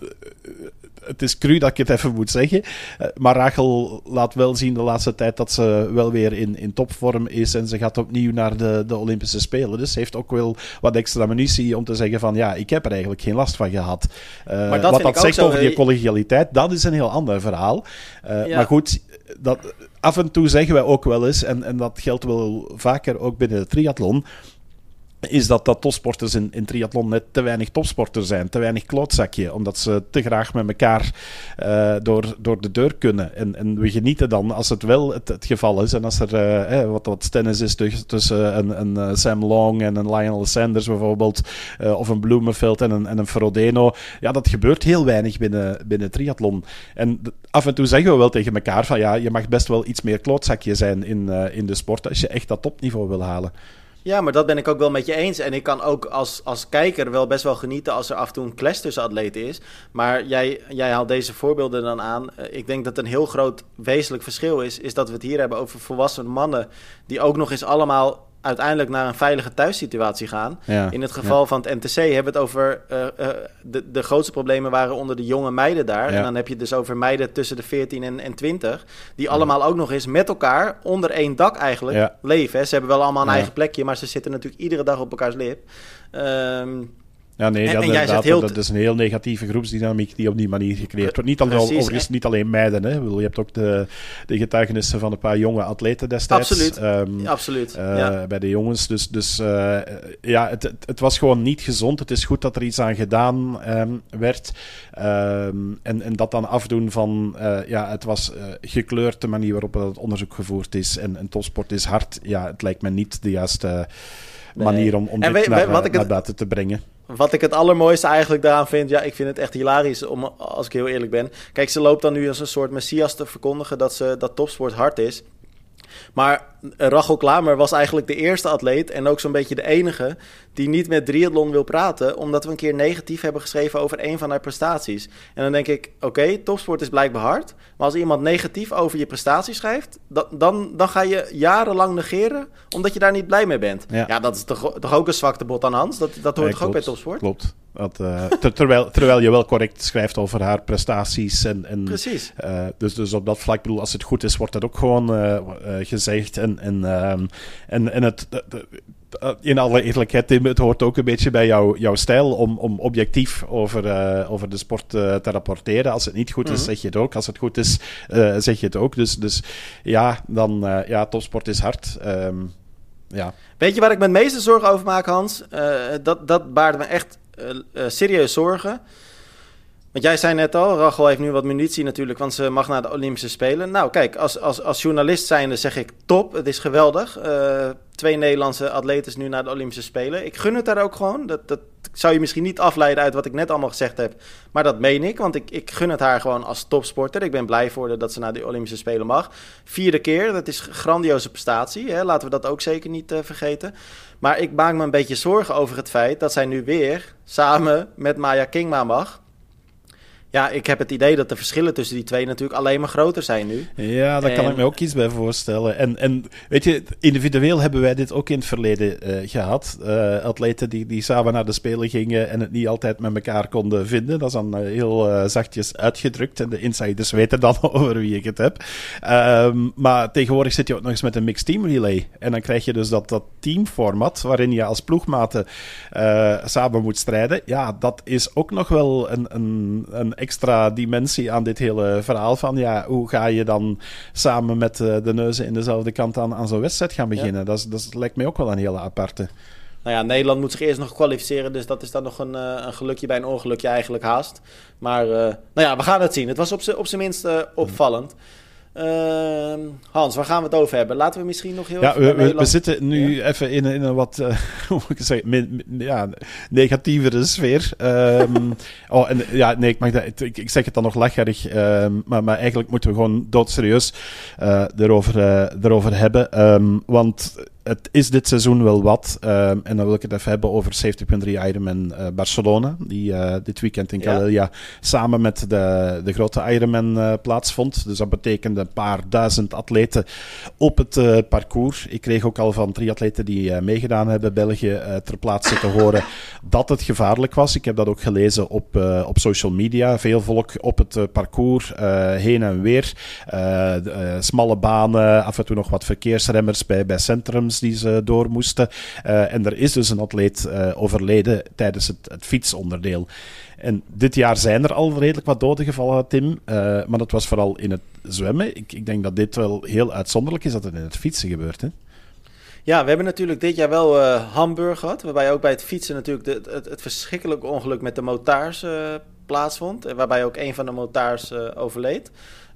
het is cru dat ik het even moet zeggen. Uh, maar Rachel laat wel zien de laatste tijd dat ze wel weer in, in topvorm is. En ze gaat opnieuw naar de, de Olympische Spelen. Dus ze heeft ook wel wat extra munitie om te zeggen van ja, ik heb er eigenlijk geen last van gehad. Uh, maar dat wat dat zegt zo, over die collegialiteit, dat is een heel ander verhaal. Uh, ja. Maar goed, dat, af en toe zeggen wij ook wel eens, en, en dat geldt wel vaker ook binnen de triathlon is dat, dat topsporters in, in triathlon net te weinig topsporters zijn. Te weinig klootzakje. Omdat ze te graag met elkaar uh, door, door de deur kunnen. En, en we genieten dan als het wel het, geval is. En als er uh, wat, wat tennis is tussen een, een Sam Long en een Lionel Sanders bijvoorbeeld. Of een Bloemenveld en een, en een Frodeno. Ja, dat gebeurt heel weinig binnen, binnen triathlon. En af en toe zeggen we wel tegen elkaar van ja, je mag best wel iets meer klootzakje zijn in, in de sport. Als je echt dat topniveau wil halen. Ja, maar dat ben ik ook wel met je eens. En ik kan ook als, als kijker wel best wel genieten als er af en toe een clash tussen is. Maar jij, jij haalt deze voorbeelden dan aan. Ik denk dat een heel groot wezenlijk verschil is, is dat we het hier hebben over volwassen mannen die ook nog eens allemaal uiteindelijk naar een veilige thuissituatie gaan. Ja, in het geval ja. van het NTC hebben we het over... Uh, uh, de, de grootste problemen waren onder de jonge meiden daar. Ja. En dan heb je het dus over meiden tussen de 14 en, en 20... die allemaal ook nog eens met elkaar onder één dak eigenlijk leven. Hè. Ze hebben wel allemaal een eigen plekje... maar ze zitten natuurlijk iedere dag op elkaars lip. Um, ja, nee, en, dat, en heel... dat is een heel negatieve groepsdynamiek die op die manier gecreëerd wordt. Niet alleen, overigens niet alleen meiden. Hè. Je hebt ook de, de getuigenissen van een paar jonge atleten destijds. Absoluut, um, absoluut. Uh, ja. Bij de jongens. Dus, dus uh, ja, het, het, het, was gewoon niet gezond. Het is goed dat er iets aan gedaan um, werd. Um, en, en dat dan afdoen van... Uh, ja, het was gekleurd de manier waarop het onderzoek gevoerd is. En, en topsport is hard. Ja, het lijkt me niet de juiste... Manier om, om dit we, naar, wat ik naar buiten te brengen. Wat ik het allermooiste eigenlijk daaraan vind, ja, ik vind het echt hilarisch, om, als ik heel eerlijk ben. Kijk, ze loopt dan nu als een soort messias te verkondigen dat, ze, dat topsport hard is. Maar Rachel Klamer was eigenlijk de eerste atleet en ook zo'n beetje de enige die niet met triathlon wil praten, omdat we een keer negatief hebben geschreven over een van haar prestaties. En dan denk ik, oké, okay, topsport is blijkbaar hard, maar als iemand negatief over je prestaties schrijft, dan, dan, dan ga je jarenlang negeren, omdat je daar niet blij mee bent. Ja, ja dat is toch, toch ook een zwakte bot aan Hans? Dat, dat hoort nee, toch ook bij topsport? Klopt. Dat, uh, *laughs* ter, terwijl, terwijl je wel correct schrijft over haar prestaties. En, en, Precies. Uh, dus, dus op dat vlak, bedoel, als het goed is, wordt dat ook gewoon uh, gezegd. En, en, ehm, en, en het, in alle eerlijkheid, Tim, het hoort ook een beetje bij jou, jouw stijl om, om objectief over, over de sport te rapporteren. Als het niet goed is, mhm. zeg je het ook. Als het goed is, zeg je het ook. Dus, dus ja, dan ja, topsport is hard. Um, ja. Weet je waar ik me het meeste zorgen over maak, Hans? dat, dat baart me echt serieus zorgen. Want jij zei net al, Rachel heeft nu wat munitie natuurlijk, want ze mag naar de Olympische Spelen. Nou, kijk, als, als, als journalist zijnde zeg ik top, het is geweldig. Uh, twee Nederlandse atletes nu naar de Olympische Spelen. Ik gun het daar ook gewoon. Dat, dat zou je misschien niet afleiden uit wat ik net allemaal gezegd heb. Maar dat meen ik, want ik, ik gun het haar gewoon als topsporter. Ik ben blij voor dat ze naar de Olympische Spelen mag. Vierde keer, dat is een grandioze prestatie. Hè? Laten we dat ook zeker niet uh, vergeten. Maar ik maak me een beetje zorgen over het feit dat zij nu weer samen met Maya Kingma mag. Ja, ik heb het idee dat de verschillen tussen die twee natuurlijk alleen maar groter zijn nu. Ja, daar kan ik me ook iets bij voorstellen. En, en weet je, individueel hebben wij dit ook in het verleden uh, gehad. Uh, atleten die, die samen naar de Spelen gingen en het niet altijd met elkaar konden vinden. Dat is dan uh, heel zachtjes uitgedrukt. En de insiders weten dan *laughs* over wie ik het heb. Um, maar tegenwoordig zit je ook nog eens met een mixed team relay. En dan krijg je dus dat, dat teamformat waarin je als ploegmaten samen moet strijden. Ja, dat is ook nog wel een, een, een extra dimensie aan dit hele verhaal. Van ja, hoe ga je dan samen met uh, de neuzen in dezelfde kant aan, aan zo'n wedstrijd gaan beginnen? Dat, dat lijkt mij ook wel een hele aparte. Nou ja, Nederland moet zich eerst nog kwalificeren. Dus dat is dan nog een, uh, een gelukje bij een ongelukje eigenlijk haast. Maar uh, nou ja, we gaan het zien. Het was op zijn minst opvallend. Uh, Hans, waar gaan we het over hebben? Laten we misschien nog heel ja, even we, we, zitten nu even in, in een wat uh, *laughs* hoe ik zeggen, ja, negatievere sfeer. Um, *laughs* oh, en ja, nee, ik, mag dat, ik, ik zeg het dan nog lacherig, um, maar, maar eigenlijk moeten we gewoon doodserieus uh, erover, uh, erover hebben. Um, want het is dit seizoen wel wat. Uh, en dan wil ik het even hebben over 70.3 Ironman uh, Barcelona. Die uh, dit weekend in Calella samen met de, de grote Ironman plaatsvond. Dus dat betekende een paar duizend atleten op het parcours. Ik kreeg ook al van drie atleten die meegedaan hebben, België, ter plaatse te horen *laughs* dat het gevaarlijk was. Ik heb dat ook gelezen op, op social media. Veel volk op het parcours, heen en weer. smalle banen, af en toe nog wat verkeersremmers bij, bij centrums die ze door moesten. Uh, en er is dus een atleet uh, overleden tijdens het, het fietsonderdeel. En dit jaar zijn er al redelijk wat doden gevallen, Tim. Uh, maar dat was vooral in het zwemmen. Ik, ik, denk dat dit wel heel uitzonderlijk is dat het in het fietsen gebeurt. Hè? Ja, we hebben natuurlijk dit jaar wel Hamburg gehad. Waarbij ook bij het fietsen natuurlijk de, het, het, verschrikkelijke ongeluk met de motaars uh, plaatsvond. Waarbij ook een van de motaars overleed.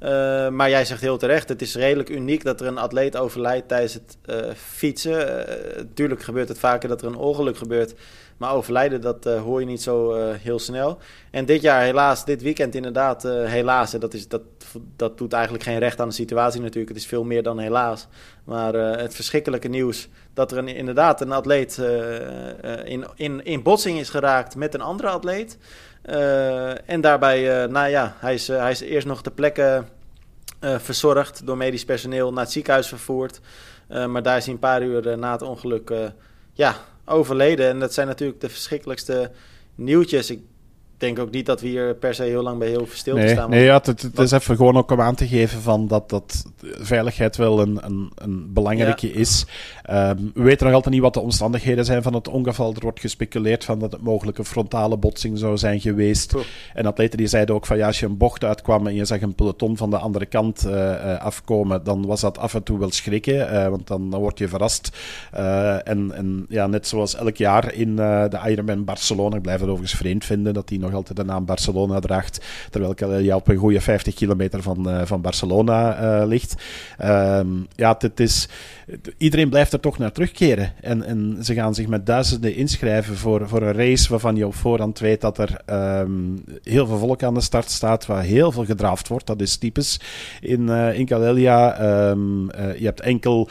Uh, maar jij zegt heel terecht, het is redelijk uniek dat er een atleet overlijdt tijdens het uh, fietsen. Natuurlijk uh, gebeurt het vaker dat er een ongeluk gebeurt. Maar overlijden, dat hoor je niet zo heel snel. En dit jaar helaas, dit weekend inderdaad, helaas. Dat, is, dat, dat doet eigenlijk geen recht aan de situatie natuurlijk. Het is veel meer dan helaas. Maar het verschrikkelijke nieuws dat er inderdaad een atleet in, in, in botsing is geraakt met een andere atleet. En daarbij, nou ja, hij is, hij is eerst nog ter plekke verzorgd door medisch personeel naar het ziekenhuis vervoerd. maar daar is hij een paar uur na het ongeluk ja, overleden. En dat zijn natuurlijk de verschrikkelijkste nieuwtjes. Denk ook niet dat we hier per se heel lang bij heel veel stil nee, staan. Nee, ja, het, het, is even gewoon ook om aan te geven van dat, dat veiligheid wel een, een, een belangrijke is. Um, we weten nog altijd niet wat de omstandigheden zijn van het ongeval. Er wordt gespeculeerd van dat het mogelijk een frontale botsing zou zijn geweest. En atleten die zeiden ook van ja, als je een bocht uitkwam en je zag een peloton van de andere kant uh, afkomen, dan was dat af en toe wel schrikken, uh, want dan, dan word je verrast. en, en ja, net zoals elk jaar in de Ironman Barcelona, ik blijf het overigens vreemd vinden dat die nog altijd de naam Barcelona draagt, terwijl je op een goede 50 kilometer van, van Barcelona ligt. Um, ja, het is, iedereen blijft er toch naar terugkeren. En, en ze gaan zich met duizenden inschrijven voor, voor een race waarvan je op voorhand weet dat er um, heel veel volk aan de start staat, waar heel veel gedraafd wordt. Dat is typisch in, uh, in. Um, uh, je hebt enkel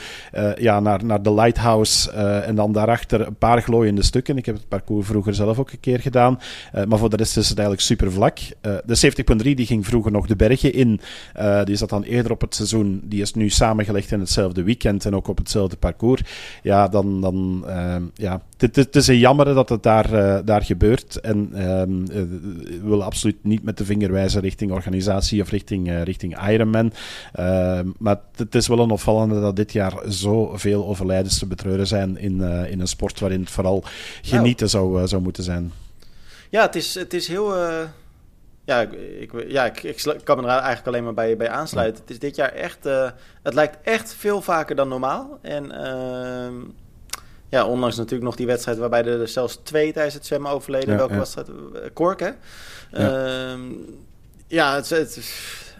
ja, naar, naar de Lighthouse en dan daarachter een paar glooiende stukken. Ik heb het parcours vroeger zelf ook een keer gedaan. maar voor de rest is het eigenlijk super vlak. de 70.3 die ging vroeger nog de bergen in. die zat dan eerder op het seizoen. Die is nu samengelegd in hetzelfde weekend en ook op hetzelfde parcours. Ja, dan, dan ja, het, is een jammer dat het daar, daar gebeurt. En ehm, we willen absoluut niet met de vinger wijzen richting organisatie of richting, richting Ironman. Ehm, maar het is wel een opvallende dat dit jaar zoveel overlijdens te betreuren zijn in, in een sport waarin het vooral genieten zou, uh, zou moeten zijn. Ja, het is, het is heel. Uh, ja, ik, ja ik, ik, kan me er eigenlijk alleen maar bij, bij aansluiten. Het is dit jaar echt. Uh, het lijkt echt veel vaker dan normaal. En. Uh, ja, ondanks natuurlijk nog die wedstrijd waarbij er zelfs twee tijdens het zwemmen overleden. Ja, Welke ja. was het? Kork, hè? Ja, ehm, ja het, het,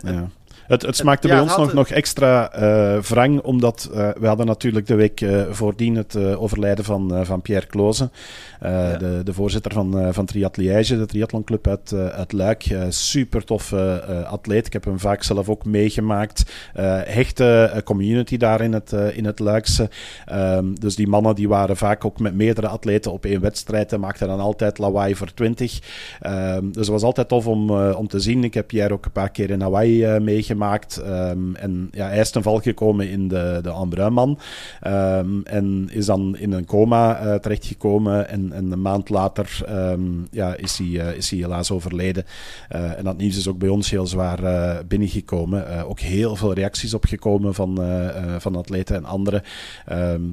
ja. Het, het smaakte bij ons nog, nog extra uh, wrang, omdat uh, we hadden natuurlijk de week uh, voordien het overlijden van, van Pierre Klozen. De, de voorzitter van, van Triatliège, de triathlonclub uit, uit Luik. super tof atleet. Ik heb hem vaak zelf ook meegemaakt. hechte community daar in het, in het Luikse. Um, dus die mannen die waren vaak ook met meerdere atleten op één wedstrijd en maakten dan altijd lawaai voor twintig. Um, dus het was altijd tof om, om te zien. Ik heb Pierre ook een paar keer in Hawaii meegemaakt Ehm, en ja, hij is ten val gekomen in de, de Ambruinman. Um, en is dan in een coma uh, terechtgekomen. En, en, een maand later um, ja, is, hij, uh, is hij helaas overleden. Uh, en dat nieuws is ook bij ons heel zwaar binnengekomen. ook heel veel reacties opgekomen van, van atleten en anderen.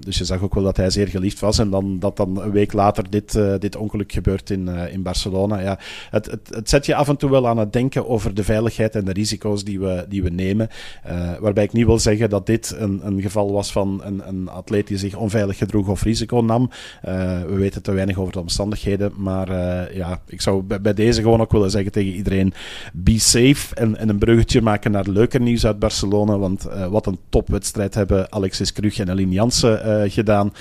dus je zag ook wel dat hij zeer geliefd was. En dan, dat dan een week later dit, dit ongeluk gebeurt in, in Barcelona. Ja, het, het, het zet je af en toe wel aan het denken over de veiligheid en de risico's die we, die we nemen. Uh, waarbij ik niet wil zeggen dat dit een, een geval was van een, een atleet die zich onveilig gedroeg of risico nam. Uh, we weten te weinig over de omstandigheden. Maar uh, ja, ik zou bij, deze gewoon ook willen zeggen tegen iedereen: be safe. En, en een bruggetje maken naar leuker nieuws uit Barcelona. Want wat een topwedstrijd hebben Alexis Krug en Eline Jansen gedaan.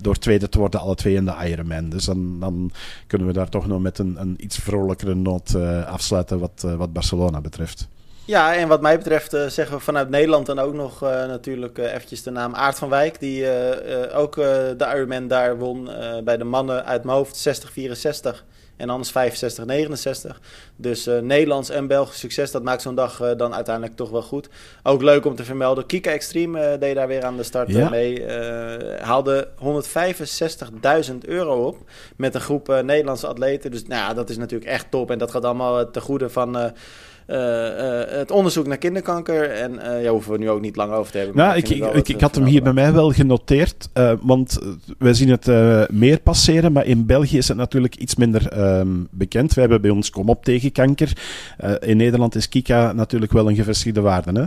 door tweede te worden, alle twee in de Ironman. Dus dan, dan kunnen we daar toch nog met een, een iets vrolijkere noot afsluiten wat, wat Barcelona betreft. Ja, en wat mij betreft uh, zeggen we vanuit Nederland dan ook nog uh, natuurlijk uh, eventjes de naam Aart van Wijk. Die ook de Ironman daar won bij de mannen uit mijn hoofd 60-64 en anders 65-69. Dus Nederlands en Belgisch succes, dat maakt zo'n dag dan uiteindelijk toch wel goed. Ook leuk om te vermelden, Kika Extreme deed daar weer aan de start ja. mee. haalde 165.000 euro op met een groep Nederlandse atleten. Dus nou ja, dat is natuurlijk echt top en dat gaat allemaal ten goede van het onderzoek naar kinderkanker. En uh, ja, hoeven we nu ook niet lang over te hebben. Nou, ik, ik, ik, had hem hier bij mij wel genoteerd. want wij zien het meer passeren. Maar in België is het natuurlijk iets minder um, bekend. We hebben bij ons Kom op tegen kanker. in Nederland is Kika natuurlijk wel een gevestigde waarde. Hè?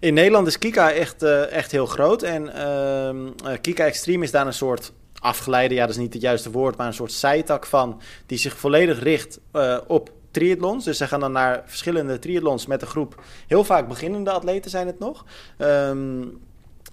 In Nederland is Kika echt, echt heel groot. En ehm, Kika Extreme is daar een soort afgeleide, ja, dat is niet het juiste woord, maar een soort zijtak van, die zich volledig richt uh, op triathlons. Dus ze gaan dan naar verschillende triathlons met een groep. Heel vaak beginnende atleten zijn het nog. Um,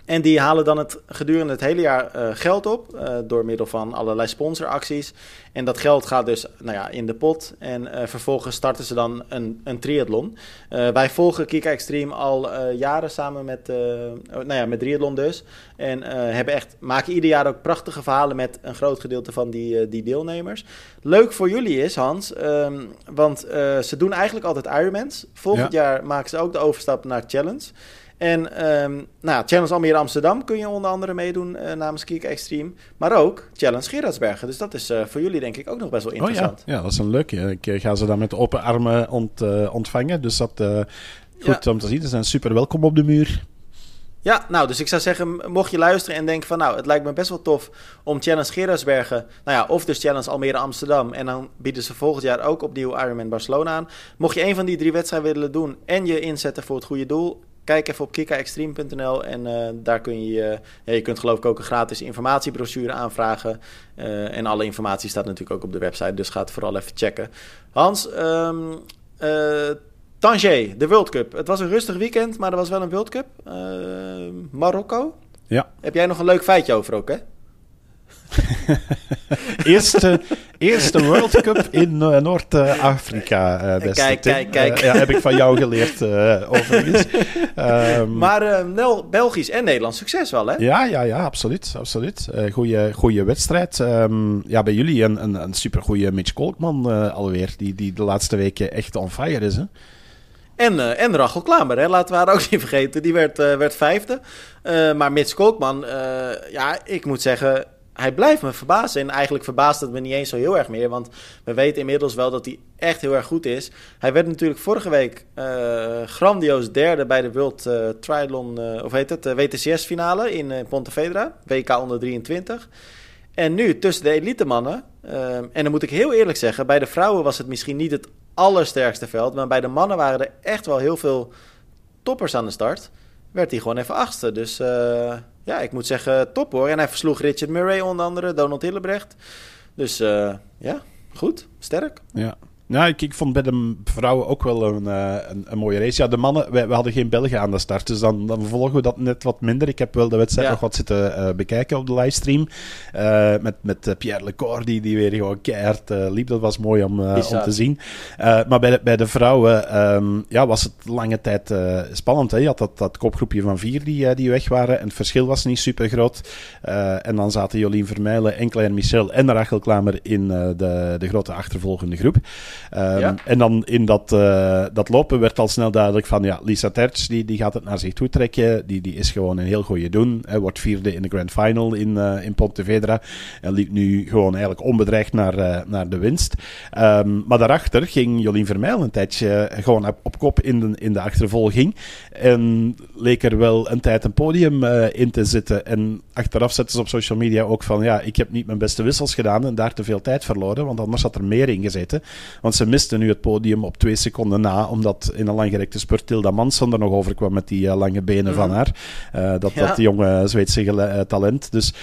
en die halen dan het gedurende het hele jaar uh, geld op uh, door middel van allerlei sponsoracties. En dat geld gaat dus nou ja, in de pot. En uh, vervolgens starten ze dan een, een triathlon. wij volgen Kika Extreme al jaren samen met, nou ja, met triathlon dus. En hebben echt, maken ieder jaar ook prachtige verhalen met een groot gedeelte van die, die deelnemers. Leuk voor jullie is, Hans, um, want ze doen eigenlijk altijd Ironmans. Volgend ja. jaar maken ze ook de overstap naar Challenge. En um, nou, Challenge Almere Amsterdam kun je onder andere meedoen uh, namens Kiek Extreme. Maar ook Challenge Gerardsbergen. Dus dat is uh, voor jullie denk ik ook nog best wel interessant. Oh ja. ja, dat is een leuke. Ik uh, ga ze dan met open armen ont, ontvangen. Dus dat goed ja. om te zien. Ze zijn super welkom op de muur. Ja, nou, dus ik zou zeggen, mocht je luisteren en denken van... nou, het lijkt me best wel tof om Challenge Gerardsbergen... nou ja, of dus Challenge Almere Amsterdam... en dan bieden ze volgend jaar ook opnieuw Ironman Barcelona aan. Mocht je een van die drie wedstrijden willen doen... en je inzetten voor het goede doel kijk even op kikaextreme.nl en uh, daar kun je, ja, je kunt geloof ik ook een gratis informatiebrochure aanvragen. Uh, en alle informatie staat natuurlijk ook op de website, dus ga het vooral even checken. Hans, um, Tanger, de World Cup. Het was een rustig weekend, maar er was wel een World Cup. Marokko. Ja. Heb jij nog een leuk feitje over ook, hè? *laughs* eerste, eerste World Cup in uh, Noord-Afrika, uh, beste Kijk, kijk, kijk. Uh, ja, heb ik van jou geleerd, overigens. Um, *laughs* maar Nel, Belgisch en Nederlands succes wel, hè? Ja, ja, ja, absoluut. absoluut. goeie, goeie wedstrijd. Um, ja, bij jullie een, een, een supergoeie Mitch Kolkman alweer, die, die de laatste weken echt on fire is, hè? En, uh, en Rachel Klamer, hè? laten we haar ook niet vergeten. Die werd, uh, werd vijfde. Uh, maar Mits Kolkman, ja, ik moet zeggen, hij blijft me verbazen. En eigenlijk verbaast het me niet eens zo heel erg meer. Want we weten inmiddels wel dat hij echt heel erg goed is. Hij werd natuurlijk vorige week grandioos derde bij de World Triathlon, of heet het, WTCS-finale in Pontevedra, WK onder 23. En nu tussen de elite mannen, en dan moet ik heel eerlijk zeggen, bij de vrouwen was het misschien niet het allersterkste veld. Maar bij de mannen waren er echt wel heel veel toppers aan de start. Werd hij gewoon even achtste. Dus uh, ja, ik moet zeggen, top hoor. En hij versloeg Richard Murray onder andere, Donald Hillebrecht. Dus uh, ja, goed, sterk. Ja, nou, ik, ik vond bij de vrouwen ook wel een, uh, een, een, mooie race. Ja, de mannen, we, we, hadden geen Belgen aan de start, dus dan, dan volgen we dat net wat minder. Ik heb wel de wedstrijd ja. nog wat zitten uh, bekijken op de livestream. Uh, met met Pierre Lecor, die, die weer gewoon keihard liep. Dat was mooi om, om te zien. maar bij de, bij de vrouwen um, ja, was het lange tijd spannend. Hè? Je had dat, dat kopgroepje van vier die, die weg waren. En het verschil was niet super groot. en dan zaten Jolien Vermeilen en Claire Michel en Rachel Klamer in de, de grote achtervolgende groep. Um, ja. En dan in dat, uh, dat lopen werd al snel duidelijk van ja, Lisa Tertz die, die gaat het naar zich toe trekken. Die, die is gewoon een heel goede doen. Hij wordt vierde in de Grand Final in, uh, in Pontevedra. En liep nu gewoon eigenlijk onbedreigd naar, uh, naar de winst. Um, maar daarachter ging Jolien Vermeijl een tijdje gewoon op, op kop in de, in de achtervolging. En leek er wel een tijd een podium in te zitten. En achteraf zetten ze op social media ook van ja, ik heb niet mijn beste wissels gedaan en daar te veel tijd verloren. Want anders had er meer in gezeten. Want ze misten nu het podium op twee seconden na, omdat in een langgerekte spurt Tilda Manson er nog over kwam met die uh, lange benen van haar. Uh, dat, ja. dat jonge Zweedse uh, talent. Dus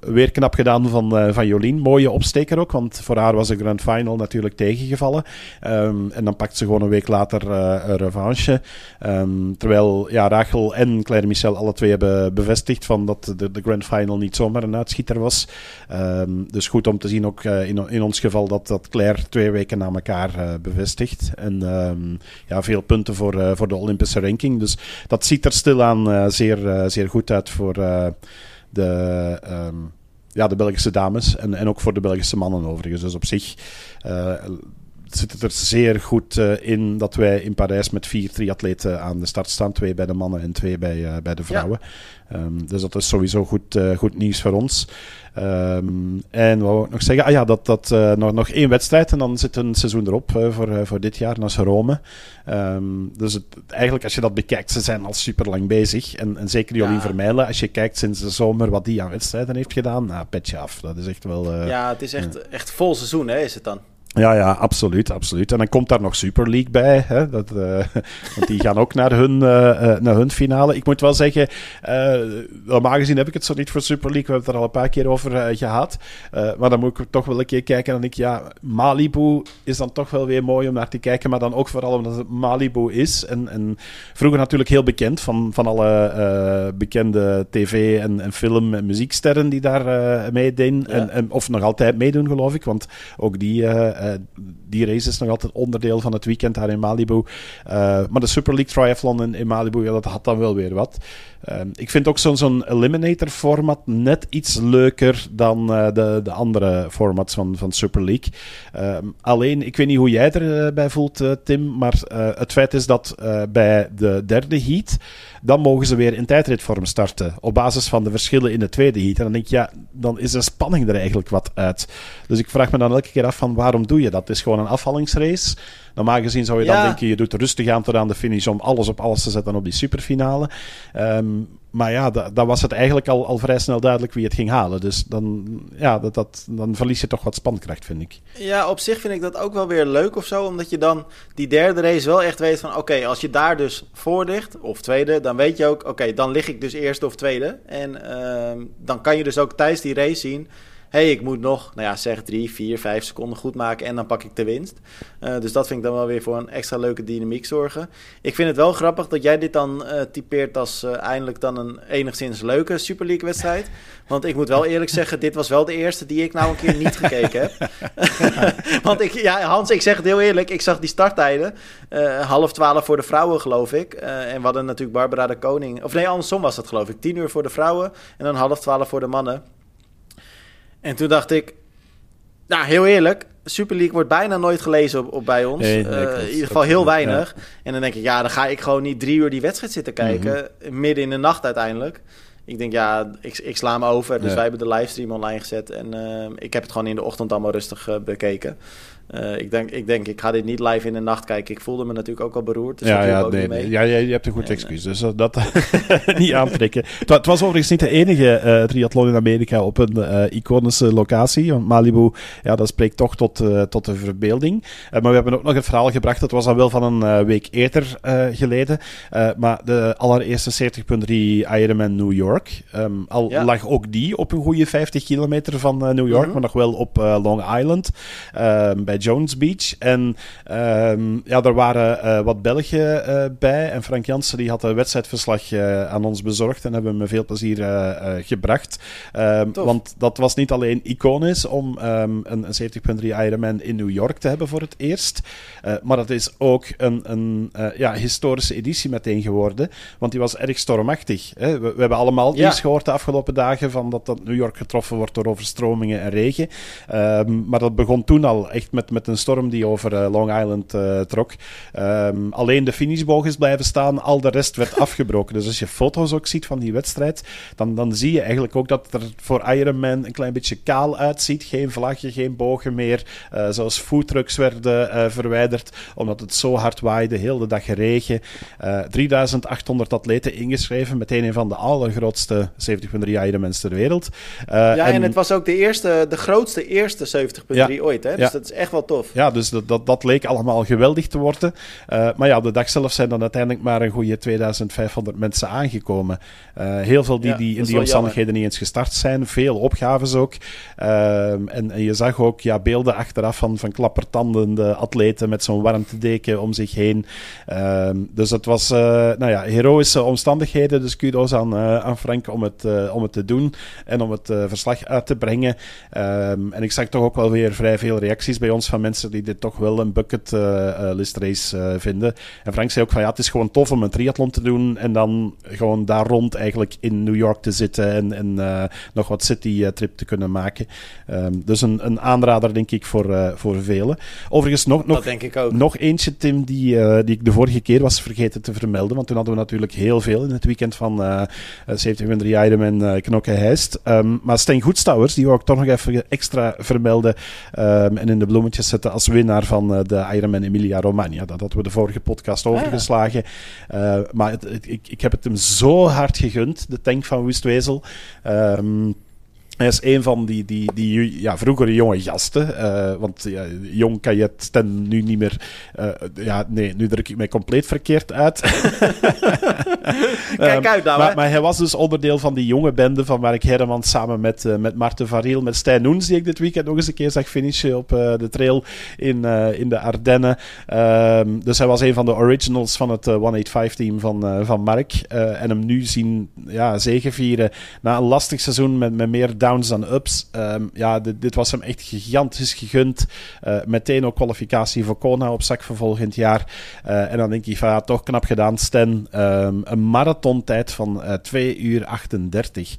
weer knap gedaan van, van Jolien. Mooie opsteker ook, want voor haar was de Grand Final natuurlijk tegengevallen. Um, en dan pakt ze gewoon een week later een revanche. Um, terwijl ja, Rachel en Claire Michel alle twee hebben bevestigd van dat de, de Grand Final niet zomaar een uitschieter was. Um, dus goed om te zien ook in, in ons geval dat, dat Claire twee weken na elkaar uh, bevestigd. En um, ja, veel punten voor, uh, voor de Olympische ranking. Dus dat ziet er stilaan uh, zeer, zeer goed uit voor de, um, ja, de Belgische dames. En, en ook voor de Belgische mannen overigens. Dus op zich zit het er zeer goed uh, in dat wij in Parijs met vier triatleten aan de start staan. Twee bij de mannen en twee bij, uh, bij de vrouwen. Ja. Um, dus dat is sowieso goed, uh, goed nieuws voor ons. Um, en wat wou ik nog zeggen? Ah ja, dat, dat nog, nog één wedstrijd en dan zit een seizoen erop voor, voor dit jaar, naar Rome. Um, dus het, eigenlijk als je dat bekijkt, ze zijn al super lang bezig. En, en zeker Jolien ja. Vermeijlen, als je kijkt sinds de zomer wat die aan wedstrijden heeft gedaan, nou, petje af. Dat is echt wel... ja, het is echt, echt vol seizoen, hè, is het dan? Ja, ja, absoluut, absoluut. En dan komt daar nog Super League bij. Hè? Dat, uh, *laughs* want die gaan ook naar hun, uh, naar hun finale. Ik moet wel zeggen, normaal gezien heb ik het zo niet voor Super League. We hebben het er al een paar keer over gehad. maar dan moet ik toch wel een keer kijken. En dan denk ik, ja, Malibu is dan toch wel weer mooi om naar te kijken. Maar dan ook vooral omdat het Malibu is. En, en vroeger natuurlijk heel bekend van, van alle bekende tv- en, en film- en muzieksterren die daar meededen. Ja. En, en, of nog altijd meedoen, geloof ik. Want ook die die race is nog altijd onderdeel van het weekend daar in Malibu. Uh, maar de Super League Triathlon in, in Malibu, ja, dat had dan wel weer wat. Uh, ik vind ook zo'n zo'n Eliminator format net iets leuker dan de, de andere formats van, van Super League. Alleen, ik weet niet hoe jij erbij voelt, Tim, maar het feit is dat bij de derde heat, dan mogen ze weer in tijdritvorm starten. Op basis van de verschillen in de tweede heat. En dan denk ik, ja, dan is de spanning er eigenlijk wat uit. Dus ik vraag me dan elke keer af van waarom doe je dat? Het is gewoon een afvallingsrace. Normaal gezien zou je dan denken, je doet rustig aan tot aan de finish om alles op alles te zetten op die superfinale. Um, maar ja, dan was het eigenlijk al, al vrij snel duidelijk wie het ging halen. Dus dan, ja, dat, dat, dan verlies je toch wat spankracht, vind ik. Ja, op zich vind ik dat ook wel weer leuk of zo. Omdat je dan die derde race wel echt weet van... Oké, als je daar dus voor ligt, of tweede... dan weet je ook, oké, dan lig ik dus eerste of tweede. En uh, dan kan je dus ook tijdens die race zien hey, ik moet nog, nou ja, zeg drie, vier, vijf seconden goed maken en dan pak ik de winst. Uh, dus dat vind ik dan wel weer voor een extra leuke dynamiek zorgen. Ik vind het wel grappig dat jij dit dan uh, typeert als uh, eindelijk dan een enigszins leuke Super League wedstrijd. Want ik moet wel eerlijk zeggen, dit was wel de eerste die ik nou een keer niet gekeken heb. *laughs* Want ik, ja, Hans, ik zeg het heel eerlijk, ik zag die starttijden. half twaalf voor de vrouwen, geloof ik. en we hadden natuurlijk Barbara de Koning. Of nee, andersom was dat, geloof ik. Tien uur voor de vrouwen en dan half twaalf voor de mannen. En toen dacht ik, nou heel eerlijk, Super League wordt bijna nooit gelezen op, op bij ons. Nee, uh, in ieder geval heel weinig. En dan denk ik, ja, dan ga ik gewoon niet drie uur die wedstrijd zitten kijken. Midden in de nacht uiteindelijk. Ik denk, ja, ik, ik sla me over. Dus wij hebben de livestream online gezet. En uh, ik heb het gewoon in de ochtend allemaal rustig uh, bekeken. Uh, ik, denk, ik denk, ik ga dit niet live in de nacht kijken. Ik voelde me natuurlijk ook al beroerd. Dus ja, ja, nee, nee. ja, je hebt een goed excuus. Dus dat *laughs* niet aantrekken. Het, was overigens niet de enige uh, triathlon in Amerika op een uh, iconische locatie. Want Malibu, ja, dat spreekt toch tot, tot de verbeelding. maar we hebben ook nog het verhaal gebracht. Dat was dan wel van een week eerder geleden. maar de allereerste 70.3 Ironman New York. Um, al ja. lag ook die op een goede 50 kilometer van New York. Mm -hmm. Maar nog wel op Long Island. Ehm, bij Jones Beach. En um, ja, er waren uh, wat Belgen uh, bij. En Frank Jansen die had een wedstrijdverslag uh, aan ons bezorgd. En hebben met veel plezier gebracht. Um, want dat was niet alleen iconisch om um, een, een 70.3 Ironman in New York te hebben voor het eerst. maar dat is ook een, een ja, historische editie meteen geworden. Want die was erg stormachtig. Hè? We, we, hebben allemaal ja. nieuws gehoord de afgelopen dagen van dat, dat New York getroffen wordt door overstromingen en regen. maar dat begon toen al echt met met, een storm die over uh, Long Island uh, trok. Um, alleen de finishboog is blijven staan, al de rest werd *laughs* afgebroken. Dus als je foto's ook ziet van die wedstrijd, dan, dan zie je eigenlijk ook dat er voor Ironman een klein beetje kaal uitziet. Geen vlagje, geen bogen meer. Uh, zelfs foodtrucks werden verwijderd, omdat het zo hard waaide, heel de dag regen. 3800 atleten ingeschreven, meteen een van de allergrootste 70.3 Ironmans ter wereld. ja, en, en, het was ook de eerste, de grootste eerste 70.3 ja, ooit. Hè? Dus ja. dat is echt wel tof. Ja, dus dat, dat, dat leek allemaal geweldig te worden. Uh, maar ja, op de dag zelf zijn dan uiteindelijk maar een goede 2500 mensen aangekomen. Uh, heel veel die, ja, die in die omstandigheden jammer. niet eens gestart zijn. Veel opgaves ook. Uh, en, en, je zag ook ja, beelden achteraf van, van klappertandende atleten met zo'n warmtedeken om zich heen. Ehm, dus het was nou ja, heroïsche omstandigheden. Dus kudos aan, aan Frank om het, om het te doen en om het verslag uit te brengen. Ehm, en ik zag toch ook wel weer vrij veel reacties bij ons van mensen die dit toch wel een bucket uh, list race uh, vinden. En Frank zei ook van ja, het is gewoon tof om een triathlon te doen en dan gewoon daar rond eigenlijk in New York te zitten en, en nog wat city trip te kunnen maken. Um, dus een, een aanrader denk ik voor, voor velen. Overigens nog, nog, nog eentje Tim die, die ik de vorige keer was vergeten te vermelden, want toen hadden we natuurlijk heel veel in het weekend van uh, 70 Ironman uh, Knokke Heist. Um, maar Stijn Goedstouwers, die wou ik toch nog even extra vermelden um, en in de bloemetjes zetten als winnaar van uh, de Ironman Emilia Romagna. Dat hadden we de vorige podcast overgeslagen. Ah, ja. uh, maar het, het, ik, ik heb het hem zo hard gegund, de tank van Wustwezel. Um, hij is een van die, die, die ja, vroegere jonge gasten. Uh, want ja, jong kan je het stem nu niet meer. Uh, ja, nee, nu druk ik mij compleet verkeerd uit. *laughs* Kijk uit nou, maar, maar, hij was dus onderdeel van die jonge bende van Mark Herman samen met, uh, met Marten Variel, met Stijn Noens, die ik dit weekend nog eens een keer zag finishen op de trail in, in de Ardennen. Ehm, dus hij was een van de originals van het 185-team van, van Mark. en hem nu zien ja, zegevieren na een lastig seizoen met, met meer downs dan ups. Um, ja, dit, dit, was hem echt gigantisch gegund. Uh, meteen ook kwalificatie voor Kona op zak voor volgend jaar. Uh, en dan denk ik van ja, toch knap gedaan, Sten. Um, een marathontijd van uh, 2 uur 38.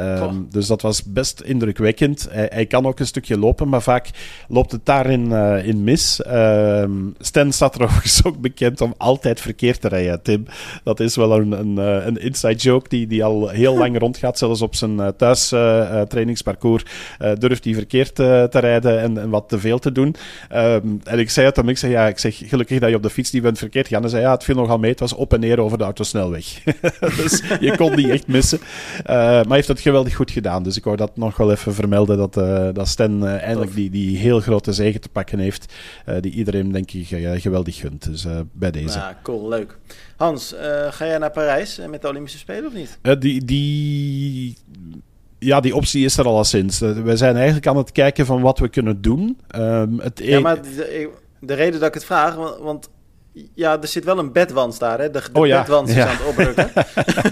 Um, dus dat was best indrukwekkend. Hij, hij, kan ook een stukje lopen, maar vaak loopt het daarin uh, in mis. Um, Sten staat er *laughs* ook bekend om altijd verkeerd te rijden, Tim. Dat is wel een, een, uh, een inside joke die, die al heel *laughs* lang rondgaat. Zelfs op zijn uh, thuis trainingsparcours durft hij verkeerd te rijden en, en, wat te veel te doen. Um, en ik zei het hem, ik zei, ja, ik zeg gelukkig dat je op de fiets niet bent verkeerd gegaan. Hij zei ja, het viel nogal mee, het was op en neer over de autosnelweg. *laughs* dus je kon die echt missen. maar heeft het geweldig goed gedaan. Dus ik wou dat nog wel even vermelden dat, uh, dat Sten uh, eindelijk die, die heel grote zegen te pakken heeft. Uh, die iedereen denk ik geweldig gunt. Dus bij deze. Ja, cool, leuk. Hans, ga jij naar Parijs met de Olympische Spelen of niet? die, die ja, die optie is er al sinds. We zijn eigenlijk aan het kijken van wat we kunnen doen. Um, het ja, e- maar de, de, reden dat ik het vraag, want ja, er zit wel een bedwans daar, hè? De, de oh, ja. bedwans is aan het oprukken.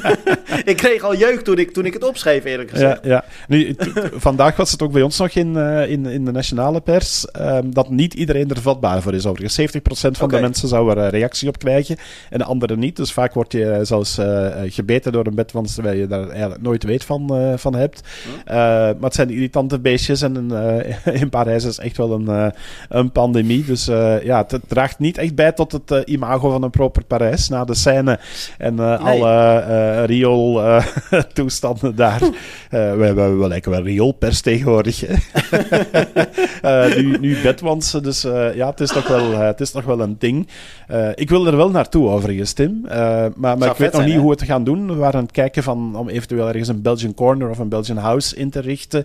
*laughs* ik kreeg al jeuk toen ik, toen ik het opschreef, eerlijk gezegd. Ja, ja. Nu, vandaag was het ook bij ons nog in, uh, in, in de nationale pers um, dat niet iedereen er vatbaar voor is. Overigens, 70% van de mensen zou er uh, reactie op krijgen en de anderen niet. Dus vaak word je zelfs uh, gebeten door een bedwans terwijl je daar eigenlijk nooit weet van, van hebt. Hm? maar het zijn irritante beestjes en *laughs* in Parijs is echt wel een, een pandemie. Dus ja, het, het draagt niet echt bij tot het imago van een proper Parijs. Na de scène en uh, alle uh, riool-toestanden *laughs* daar. we, wel lekker wel rioolpers tegenwoordig. *laughs* nu, nu bedwansen, dus ja, het is, toch wel, het is toch wel een ding. ik wil er wel naartoe overigens, Tim. maar, maar ik weet nog niet hoe we het gaan doen. We waren aan het kijken van, om eventueel ergens een Belgian Corner of een Belgian House in te richten.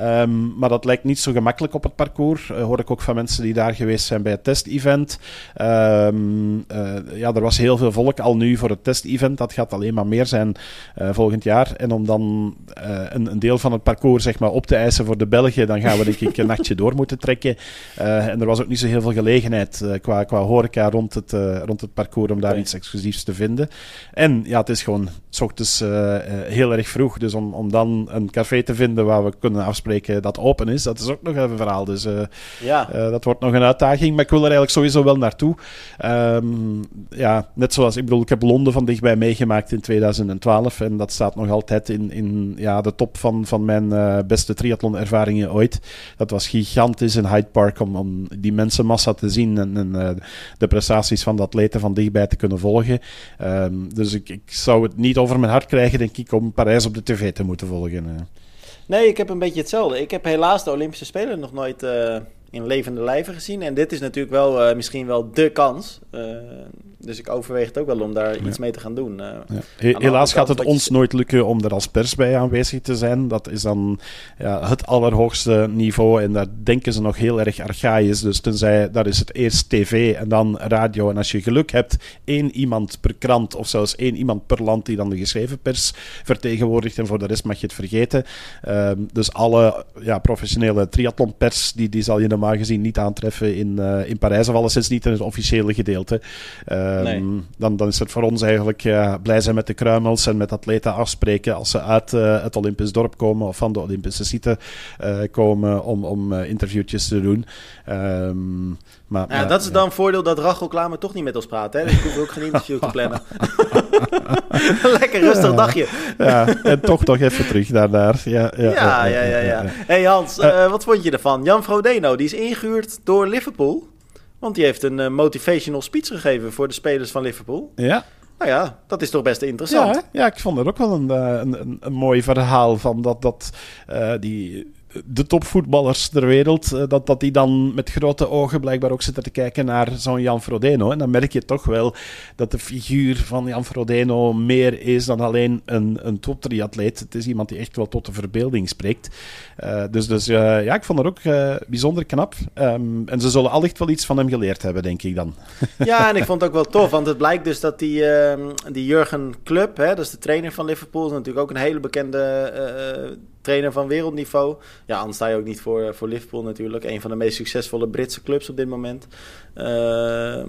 Um, maar dat lijkt niet zo gemakkelijk op het parcours. hoor ik ook van mensen die daar geweest zijn bij het test-event. Um, uh, ja, er was heel veel volk al nu voor het test-event. Dat gaat alleen maar meer zijn uh, volgend jaar. En om dan uh, een, een, deel van het parcours zeg maar, op te eisen voor de Belgen, dan gaan we denk ik een *laughs* nachtje door moeten trekken. en er was ook niet zo heel veel gelegenheid qua, qua horeca rond het, rond het parcours om daar iets exclusiefs te vinden. En ja, het is gewoon s ochtends heel erg vroeg. Dus om, om dan een café te vinden waar we kunnen afspreken dat open is, dat is ook nog even een verhaal. Dus ja. dat wordt nog een uitdaging. Maar ik wil er eigenlijk sowieso wel naartoe. Um, ja, net zoals, ik bedoel, ik heb Londen van dichtbij meegemaakt in 2012 en dat staat nog altijd in, in ja, de top van, van mijn uh, beste triathlon-ervaringen ooit. Dat was gigantisch in Hyde Park om, die mensenmassa te zien en, en uh, de prestaties van de atleten van dichtbij te kunnen volgen. Um, dus ik, ik zou het niet over mijn hart krijgen, denk ik, om Parijs op de tv te moeten volgen. Uh. Nee, ik heb een beetje hetzelfde. Ik heb helaas de Olympische Spelen nog nooit in levende lijven gezien. En dit is natuurlijk wel uh, misschien wel de kans. Uh, dus ik overweeg het ook wel om daar iets mee te gaan doen. Uh, ja. Helaas gaat het ons nooit lukken om er als pers bij aanwezig te zijn. Dat is dan ja, het allerhoogste niveau. En daar denken ze nog heel erg archaïs. Dus tenzij, dat is het eerst tv en dan radio. En als je geluk hebt, één iemand per krant of zelfs één iemand per land die dan de geschreven pers vertegenwoordigt. En voor de rest mag je het vergeten. Ehm, dus alle ja, professionele triathlonpers, die, die zal je normaal gezien niet aantreffen in, uh, in Parijs. Of alleszins niet in het officiële gedeelte. Um, dan, dan is het voor ons eigenlijk uh, blij zijn met de kruimels en met atleten afspreken als ze uit uh, het Olympisch dorp komen of van de Olympische site komen om, om interviewtjes te doen. Um, maar, ja, dat is dan een voordeel dat Rachel Klamer toch niet met ons praat. Hè? Dus ik hoef ook geen interview te plannen. *laughs* *laughs* Lekker rustig dagje. ja, en toch nog even terug daarnaar. Ja, ja, ja. ja, ja, ja, hey Hans, uh, wat vond je ervan? Jan Frodeno, die is ingehuurd door Liverpool. Want die heeft een uh, motivational speech gegeven voor de spelers van Liverpool. Ja. Nou ja, dat is toch best interessant. Ja, ja ik vond het ook wel een, eh, een, een, een mooi verhaal van dat, dat uh, die de topvoetballers ter wereld, eh, dat, dat die dan met grote ogen blijkbaar ook zitten te kijken naar zo'n Jan Frodeno. En dan merk je toch wel dat de figuur van Jan Frodeno meer is dan alleen een, een toptriatleet. Het is iemand die echt wel tot de verbeelding spreekt. Uh, dus dus uh, ja, ik vond het ook bijzonder knap. Um, en ze zullen allicht wel iets van hem geleerd hebben, denk ik dan. *laughs* Ja, en ik vond het ook wel tof, want het blijkt dus dat die, uh, die Jurgen Club, hè, dat is de trainer van Liverpool, natuurlijk ook een hele bekende trainer van wereldniveau. Ja, anders sta je ook niet voor, voor Liverpool natuurlijk. Een van de meest succesvolle Britse clubs op dit moment. Uh,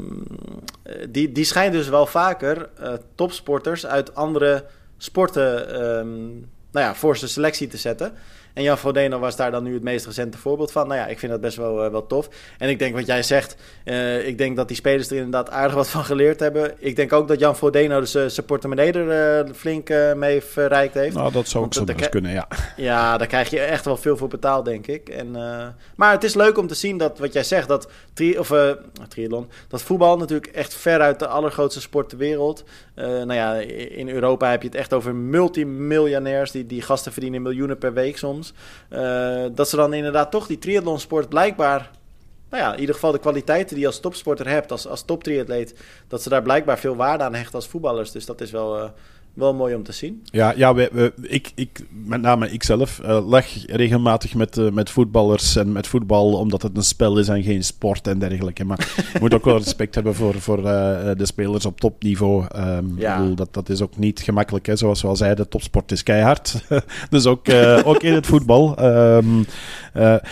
die, die schijnt dus wel vaker uh, topsporters uit andere sporten um, nou ja, voor zijn selectie te zetten. En Jan Frodeno was daar dan nu het meest recente voorbeeld van. Nou ja, ik vind dat best wel, uh, wel tof. En ik denk wat jij zegt, uh, ik denk dat die spelers er inderdaad aardig wat van geleerd hebben. Ik denk ook dat Jan Frodeno dus, zijn portemonnee er flink mee verrijkt heeft. Nou, dat zou ook zo best kunnen, ja. *laughs* Ja, daar krijg je echt wel veel voor betaald, denk ik. En, maar het is leuk om te zien dat, wat jij zegt, dat, tri of, triathlon, dat voetbal natuurlijk echt veruit de allergrootste sport ter wereld. Nou ja, in Europa heb je het echt over multimiljonairs. Die, die gasten verdienen miljoenen per week soms. Uh, dat ze dan inderdaad toch die triathlonsport blijkbaar... Nou ja, in ieder geval de kwaliteiten die je als topsporter hebt, als, als toptriatleet... dat ze daar blijkbaar veel waarde aan hechten als voetballers. Dus dat is wel... Wel mooi om te zien. Ja, ja we, we, ik, ik, met name ikzelf, uh, leg regelmatig met, uh, met voetballers en met voetbal, omdat het een spel is en geen sport en dergelijke. Maar *laughs* je moet ook wel respect hebben voor, voor uh, de spelers op topniveau. Um, ja. bedoel, dat, dat is ook niet gemakkelijk, hè. zoals we al zeiden, topsport is keihard. *laughs* dus ook, ook in het voetbal. Um,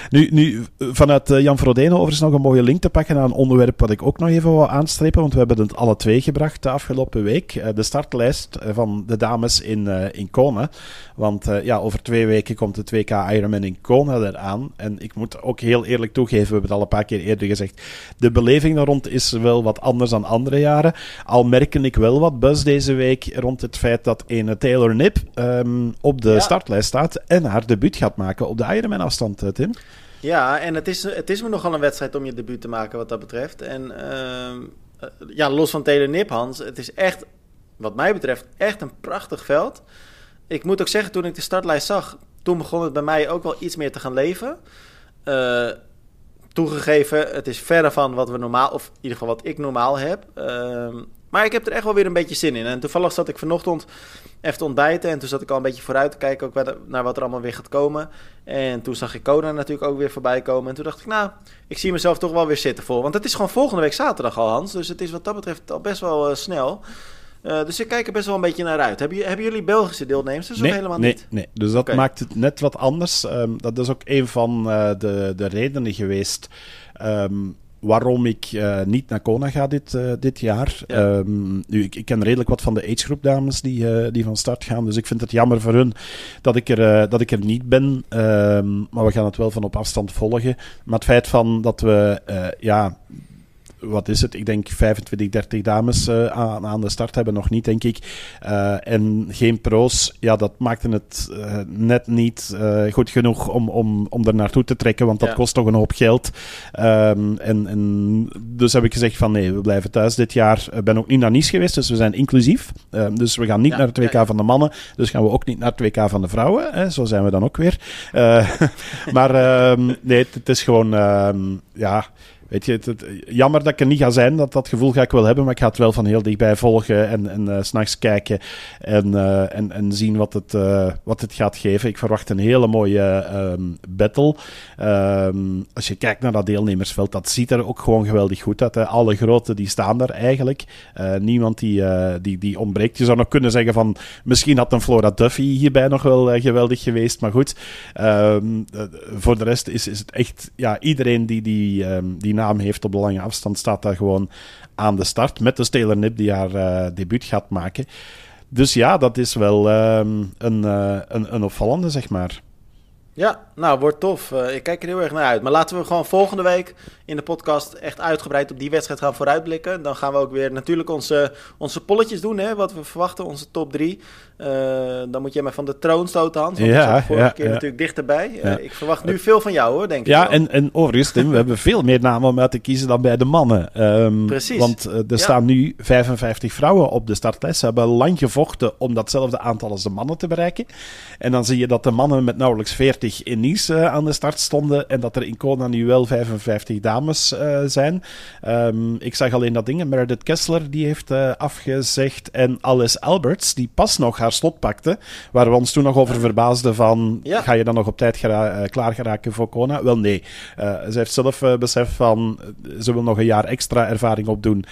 nu, nu, vanuit Jan Frodeno overigens nog een mooie link te pakken naar een onderwerp wat ik ook nog even wil aanstrepen, want we hebben het alle twee gebracht de afgelopen week. de startlijst van de dames in, uh, in Kona. Want uh, ja, over twee weken komt de 2K Ironman in Kona eraan. En ik moet ook heel eerlijk toegeven, we hebben het al een paar keer eerder gezegd, de beleving daar rond is wel wat anders dan andere jaren. Al merken ik wel wat buzz deze week rond het feit dat een Taylor Nip um, op de ja. startlijst staat en haar debuut gaat maken op de Ironman afstand, eh, Tim. Ja, en het is, het is me nogal een wedstrijd om je debuut te maken wat dat betreft. En uh, ja, los van Taylor Nip, Hans, het is echt wat mij betreft echt een prachtig veld. Ik moet ook zeggen, toen ik de startlijst zag, toen begon het bij mij ook wel iets meer te gaan leven. Uh, toegegeven, het is verre van wat we normaal, of in ieder geval wat ik normaal heb. Uh, maar ik heb er echt wel weer een beetje zin in. En toevallig zat ik vanochtend even te ontbijten. En toen zat ik al een beetje vooruit te kijken ook naar wat er allemaal weer gaat komen. En toen zag ik Kona natuurlijk ook weer voorbij komen. En toen dacht ik, nou, ik zie mezelf toch wel weer zitten voor. Want het is gewoon volgende week zaterdag al, Hans. Dus het is wat dat betreft al best wel uh, snel. Uh, dus ik kijk er best wel een beetje naar uit. Hebben, hebben jullie Belgische deelnemers? Nee, helemaal nee, niet? Nee, dus dat okay. maakt het net wat anders. Um, dat is ook een van uh, de, de redenen geweest um, waarom ik uh, niet naar Kona ga dit, dit jaar. Ja. Um, nu, ik, ik, ken redelijk wat van de agegroep dames die, die van start gaan. Dus ik vind het jammer voor hun dat ik er, dat ik er niet ben. maar we gaan het wel van op afstand volgen. Maar het feit van dat we ja, wat is het? Ik denk 25, 30 dames uh, aan, aan, de start hebben nog niet, denk ik. Uh, en geen pro's. Ja, dat maakte het uh, net niet goed genoeg om, om, om er naartoe te trekken, want dat ja. kost toch een hoop geld. Um, en, en dus heb ik gezegd van nee, we blijven thuis dit jaar. Ik ben ook niet naar Nice geweest, dus we zijn inclusief. Um, dus we gaan niet ja, naar het WK ja, van de mannen, dus gaan we ook niet naar het WK van de vrouwen. Hè? Zo zijn we dan ook weer. *laughs* maar um, nee, het, het is gewoon, ja Weet je, het, jammer dat ik er niet ga zijn. Dat, dat gevoel ga ik wel hebben. Maar ik ga het wel van heel dichtbij volgen. En, en uh, s'nachts kijken. En, uh, en, en zien wat het, uh, wat het gaat geven. Ik verwacht een hele mooie um, battle. Um, als je kijkt naar dat deelnemersveld. Dat ziet er ook gewoon geweldig goed uit. Alle grote die staan er eigenlijk. niemand die, die, die ontbreekt. Je zou nog kunnen zeggen van. Misschien had een Flora Duffy hierbij nog wel geweldig geweest. Maar goed. Um, voor de rest is, is het echt. Ja, iedereen die, die, die naam heeft op de lange afstand, staat daar gewoon aan de start. Met de Taylor Nip die haar uh, debuut gaat maken. Dus ja, dat is wel um, een, uh, een, een opvallende, zeg maar. Ja, nou, wordt tof. Uh, ik kijk er heel erg naar uit. Maar laten we gewoon volgende week in de podcast echt uitgebreid op die wedstrijd gaan vooruitblikken. Dan gaan we ook weer natuurlijk onze, onze polletjes doen, hè, wat we verwachten, onze top drie. Uh, dan moet jij maar van de troon stoten, Hans. Want ja, vorige ja, keer ja. natuurlijk dichterbij. Uh, ja. Ik verwacht nu veel van jou, hoor, denk ik. Ja, en, en overigens, Tim, we hebben veel meer namen om uit te kiezen dan bij de mannen. Um, Precies. Want er staan nu 55 vrouwen op de startlijst. Ze hebben lang gevochten om datzelfde aantal als de mannen te bereiken. En dan zie je dat de mannen met nauwelijks 40 in Nice aan de start stonden. En dat er in Kona nu wel 55 dames zijn. Um, ik zag alleen dat ding. Meredith Kessler, die heeft afgezegd. En Alice Alberts, die pas nog haar slot pakte. Waar we ons toen nog over verbaasden van, ja. ga je dan nog op tijd gera klaar geraken voor Kona? Wel nee. Ze heeft zelf besef van, ze wil nog een jaar extra ervaring opdoen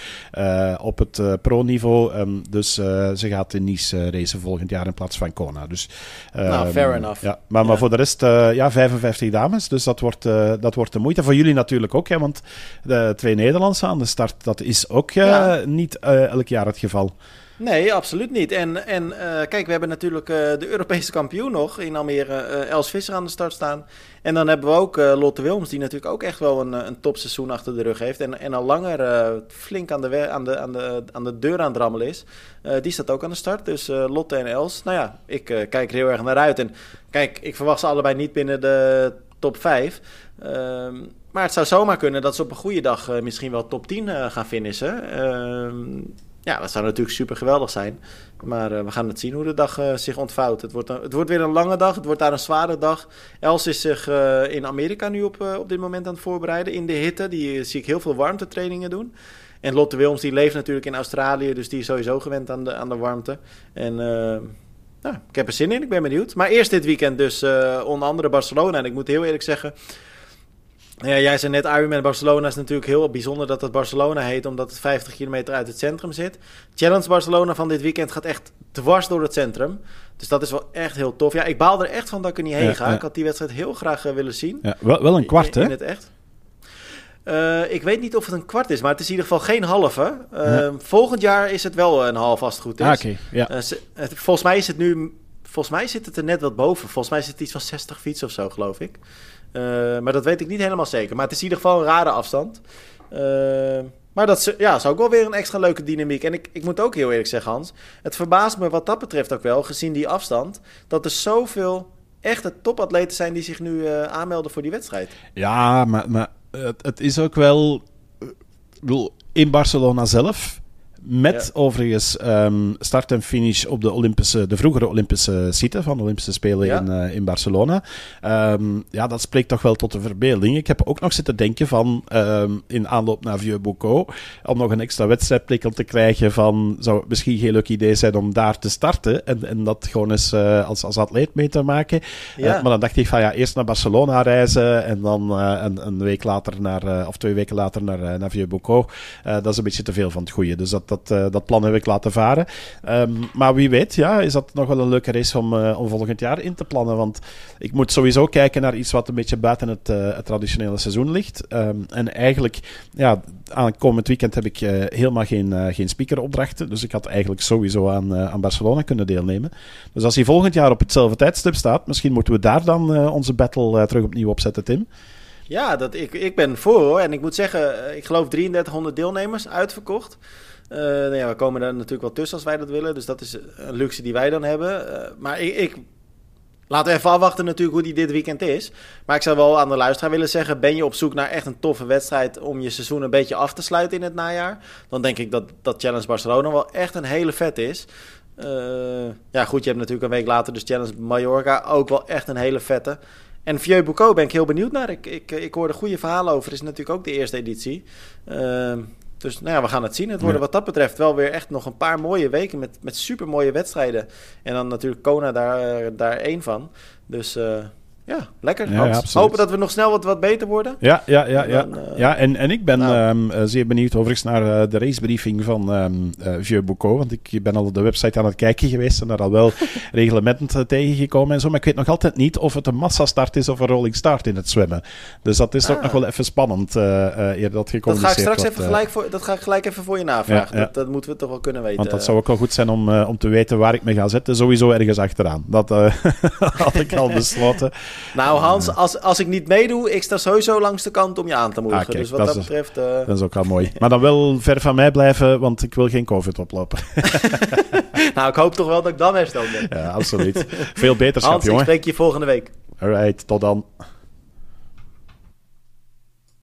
op het pro-niveau. Um, dus ze gaat in Nice racen volgend jaar in plaats van Kona. Dus, nou, fair um, enough. Ja, maar, voor de rest, ja, 55 dames. Dus dat wordt, dat wordt de moeite. Voor jullie natuurlijk ook, hè, want de twee Nederlandse aan de start, dat is ook ja. niet elk jaar het geval. Nee, absoluut niet. En, en uh, kijk, we hebben natuurlijk uh, de Europese kampioen nog in Almere, uh, Els Visser aan de start staan. En dan hebben we ook Lotte Wilms, die natuurlijk ook echt wel een, een topseizoen achter de rug heeft. En, en al langer flink aan de, aan, de, aan, de, aan de deur aan het rammelen is. die staat ook aan de start. Dus Lotte en Els, nou ja, ik kijk er heel erg naar uit. En kijk, ik verwacht ze allebei niet binnen de top 5. Ehm, maar het zou zomaar kunnen dat ze op een goede dag misschien wel top 10 gaan finishen. Ja, dat zou natuurlijk super geweldig zijn. Maar uh, we gaan het zien hoe de dag uh, zich ontvouwt. Het wordt, het wordt weer een lange dag. Het wordt daar een zware dag. Els is zich uh, in Amerika nu op, op dit moment aan het voorbereiden. In de hitte. Die zie ik heel veel warmtetrainingen doen. En Lotte Wilms die leeft natuurlijk in Australië, dus die is sowieso gewend aan de, aan de warmte. En nou, ik heb er zin in, ik ben benieuwd. Maar eerst dit weekend dus onder andere Barcelona. En ik moet heel eerlijk zeggen, ja, jij zei net, Ironman Barcelona is natuurlijk heel bijzonder dat het Barcelona heet, omdat het 50 kilometer uit het centrum zit. Challenge Barcelona van dit weekend gaat echt dwars door het centrum. Dus dat is wel echt heel tof. Ja, ik baal er echt van dat ik er niet heen ga. Ik had die wedstrijd heel graag uh, willen zien. Ja, wel, wel een kwart, hè? In, het echt. Uh, ik weet niet of het een kwart is, maar het is in ieder geval geen halve. Uh, volgend jaar is het wel een half als het goed is. Ah. Ja. volgens mij is het nu... Volgens mij zit het er net wat boven. Volgens mij zit het iets van 60 fietsen of zo, geloof ik. Uh, maar dat weet ik niet helemaal zeker. Maar het is in ieder geval een rare afstand. Uh, maar dat ja, is ook wel weer een extra leuke dynamiek. En ik, ik moet ook heel eerlijk zeggen, Hans. Het verbaast me wat dat betreft ook wel, gezien die afstand. Dat er zoveel echte topatleten zijn die zich nu uh, aanmelden voor die wedstrijd. Ja, maar, maar het, het is ook wel. Ik bedoel, in Barcelona zelf met overigens um, start en finish op de, Olympische, de vroegere Olympische site van de Olympische Spelen in, uh, in Barcelona. Um, ja, dat spreekt toch wel tot de verbeelding. Ik heb ook nog zitten denken van, um, in aanloop naar Vieux Boucau, om nog een extra wedstrijdprikkel te krijgen van, zou het misschien geen leuk idee zijn om daar te starten en, en dat gewoon eens uh, als, als atleet mee te maken. Ja. Uh, maar dan dacht ik van, ja, eerst naar Barcelona reizen en dan een, een, week later naar, of twee weken later naar, naar Vieux dat is een beetje te veel van het goede. Dus dat, dat uh, dat plan heb ik laten varen. Um, maar wie weet, ja, is dat nog wel een leuke race om, uh, om volgend jaar in te plannen. Want ik moet sowieso kijken naar iets wat een beetje buiten het, uh, het traditionele seizoen ligt. Um, en eigenlijk, ja, aan komend weekend heb ik helemaal geen, geen speakeropdrachten. Dus ik had eigenlijk sowieso aan, aan Barcelona kunnen deelnemen. Dus als hij volgend jaar op hetzelfde tijdstip staat, misschien moeten we daar dan onze battle terug opnieuw opzetten, Tim. Ja, dat, ik, ik ben voor hoor. En ik moet zeggen, ik geloof 3300 deelnemers uitverkocht. Uh, nou ja, we komen er natuurlijk wel tussen als wij dat willen. Dus dat is een luxe die wij dan hebben. Uh, maar ik, ik Laten we even afwachten natuurlijk hoe die dit weekend is. Maar ik zou wel aan de luisteraar willen zeggen... ben je op zoek naar echt een toffe wedstrijd... om je seizoen een beetje af te sluiten in het najaar... dan denk ik dat, dat Challenge Barcelona wel echt een hele vet is. Uh, ja goed, je hebt natuurlijk een week later dus Challenge Mallorca... ook wel echt een hele vette. En Vieux Boucau ben ik heel benieuwd naar. Ik, ik, ik hoorde goede verhalen over. Het is natuurlijk ook de eerste editie. Uh, dus nou ja, we gaan het zien. Het worden wat dat betreft wel weer echt nog een paar mooie weken met, met super mooie wedstrijden. En dan natuurlijk Kona daar, daar één van. Dus uh, ja, lekker. Ja, Hopen dat we nog snel wat, wat beter worden. Ja, ja, ja. ja. Dan, uh, ja en, en ik ben nou. um, zeer benieuwd overigens naar uh, de racebriefing van um, Vieux Boucau. Want ik ben al op de website aan het kijken geweest en daar al wel *laughs* reglementen tegengekomen en zo. Maar ik weet nog altijd niet of het een massastart is of een rolling start in het zwemmen. Dus dat is ah. ook nog wel even spannend eer dat Dat ga ik straks even gelijk voor, dat ga ik gelijk even voor je navragen. Ja. Dat, dat, moeten we toch wel kunnen weten. Want dat zou ook wel goed zijn om, om te weten waar ik me ga zetten. Sowieso ergens achteraan. Dat *laughs* had ik al *laughs* besloten. Nou Hans, als, als ik niet meedoe, ik sta sowieso langs de kant om je aan te moedigen. Ah, dus wat dat, dat betreft... Uh... Dat is ook wel mooi. Maar dan wel ver van mij blijven, want ik wil geen covid oplopen. *laughs* nou, ik hoop toch wel dat ik dan hersteld ben. ja, absoluut. Veel beterschap, Hans, jongen. ik spreek je volgende week. Alright, tot dan.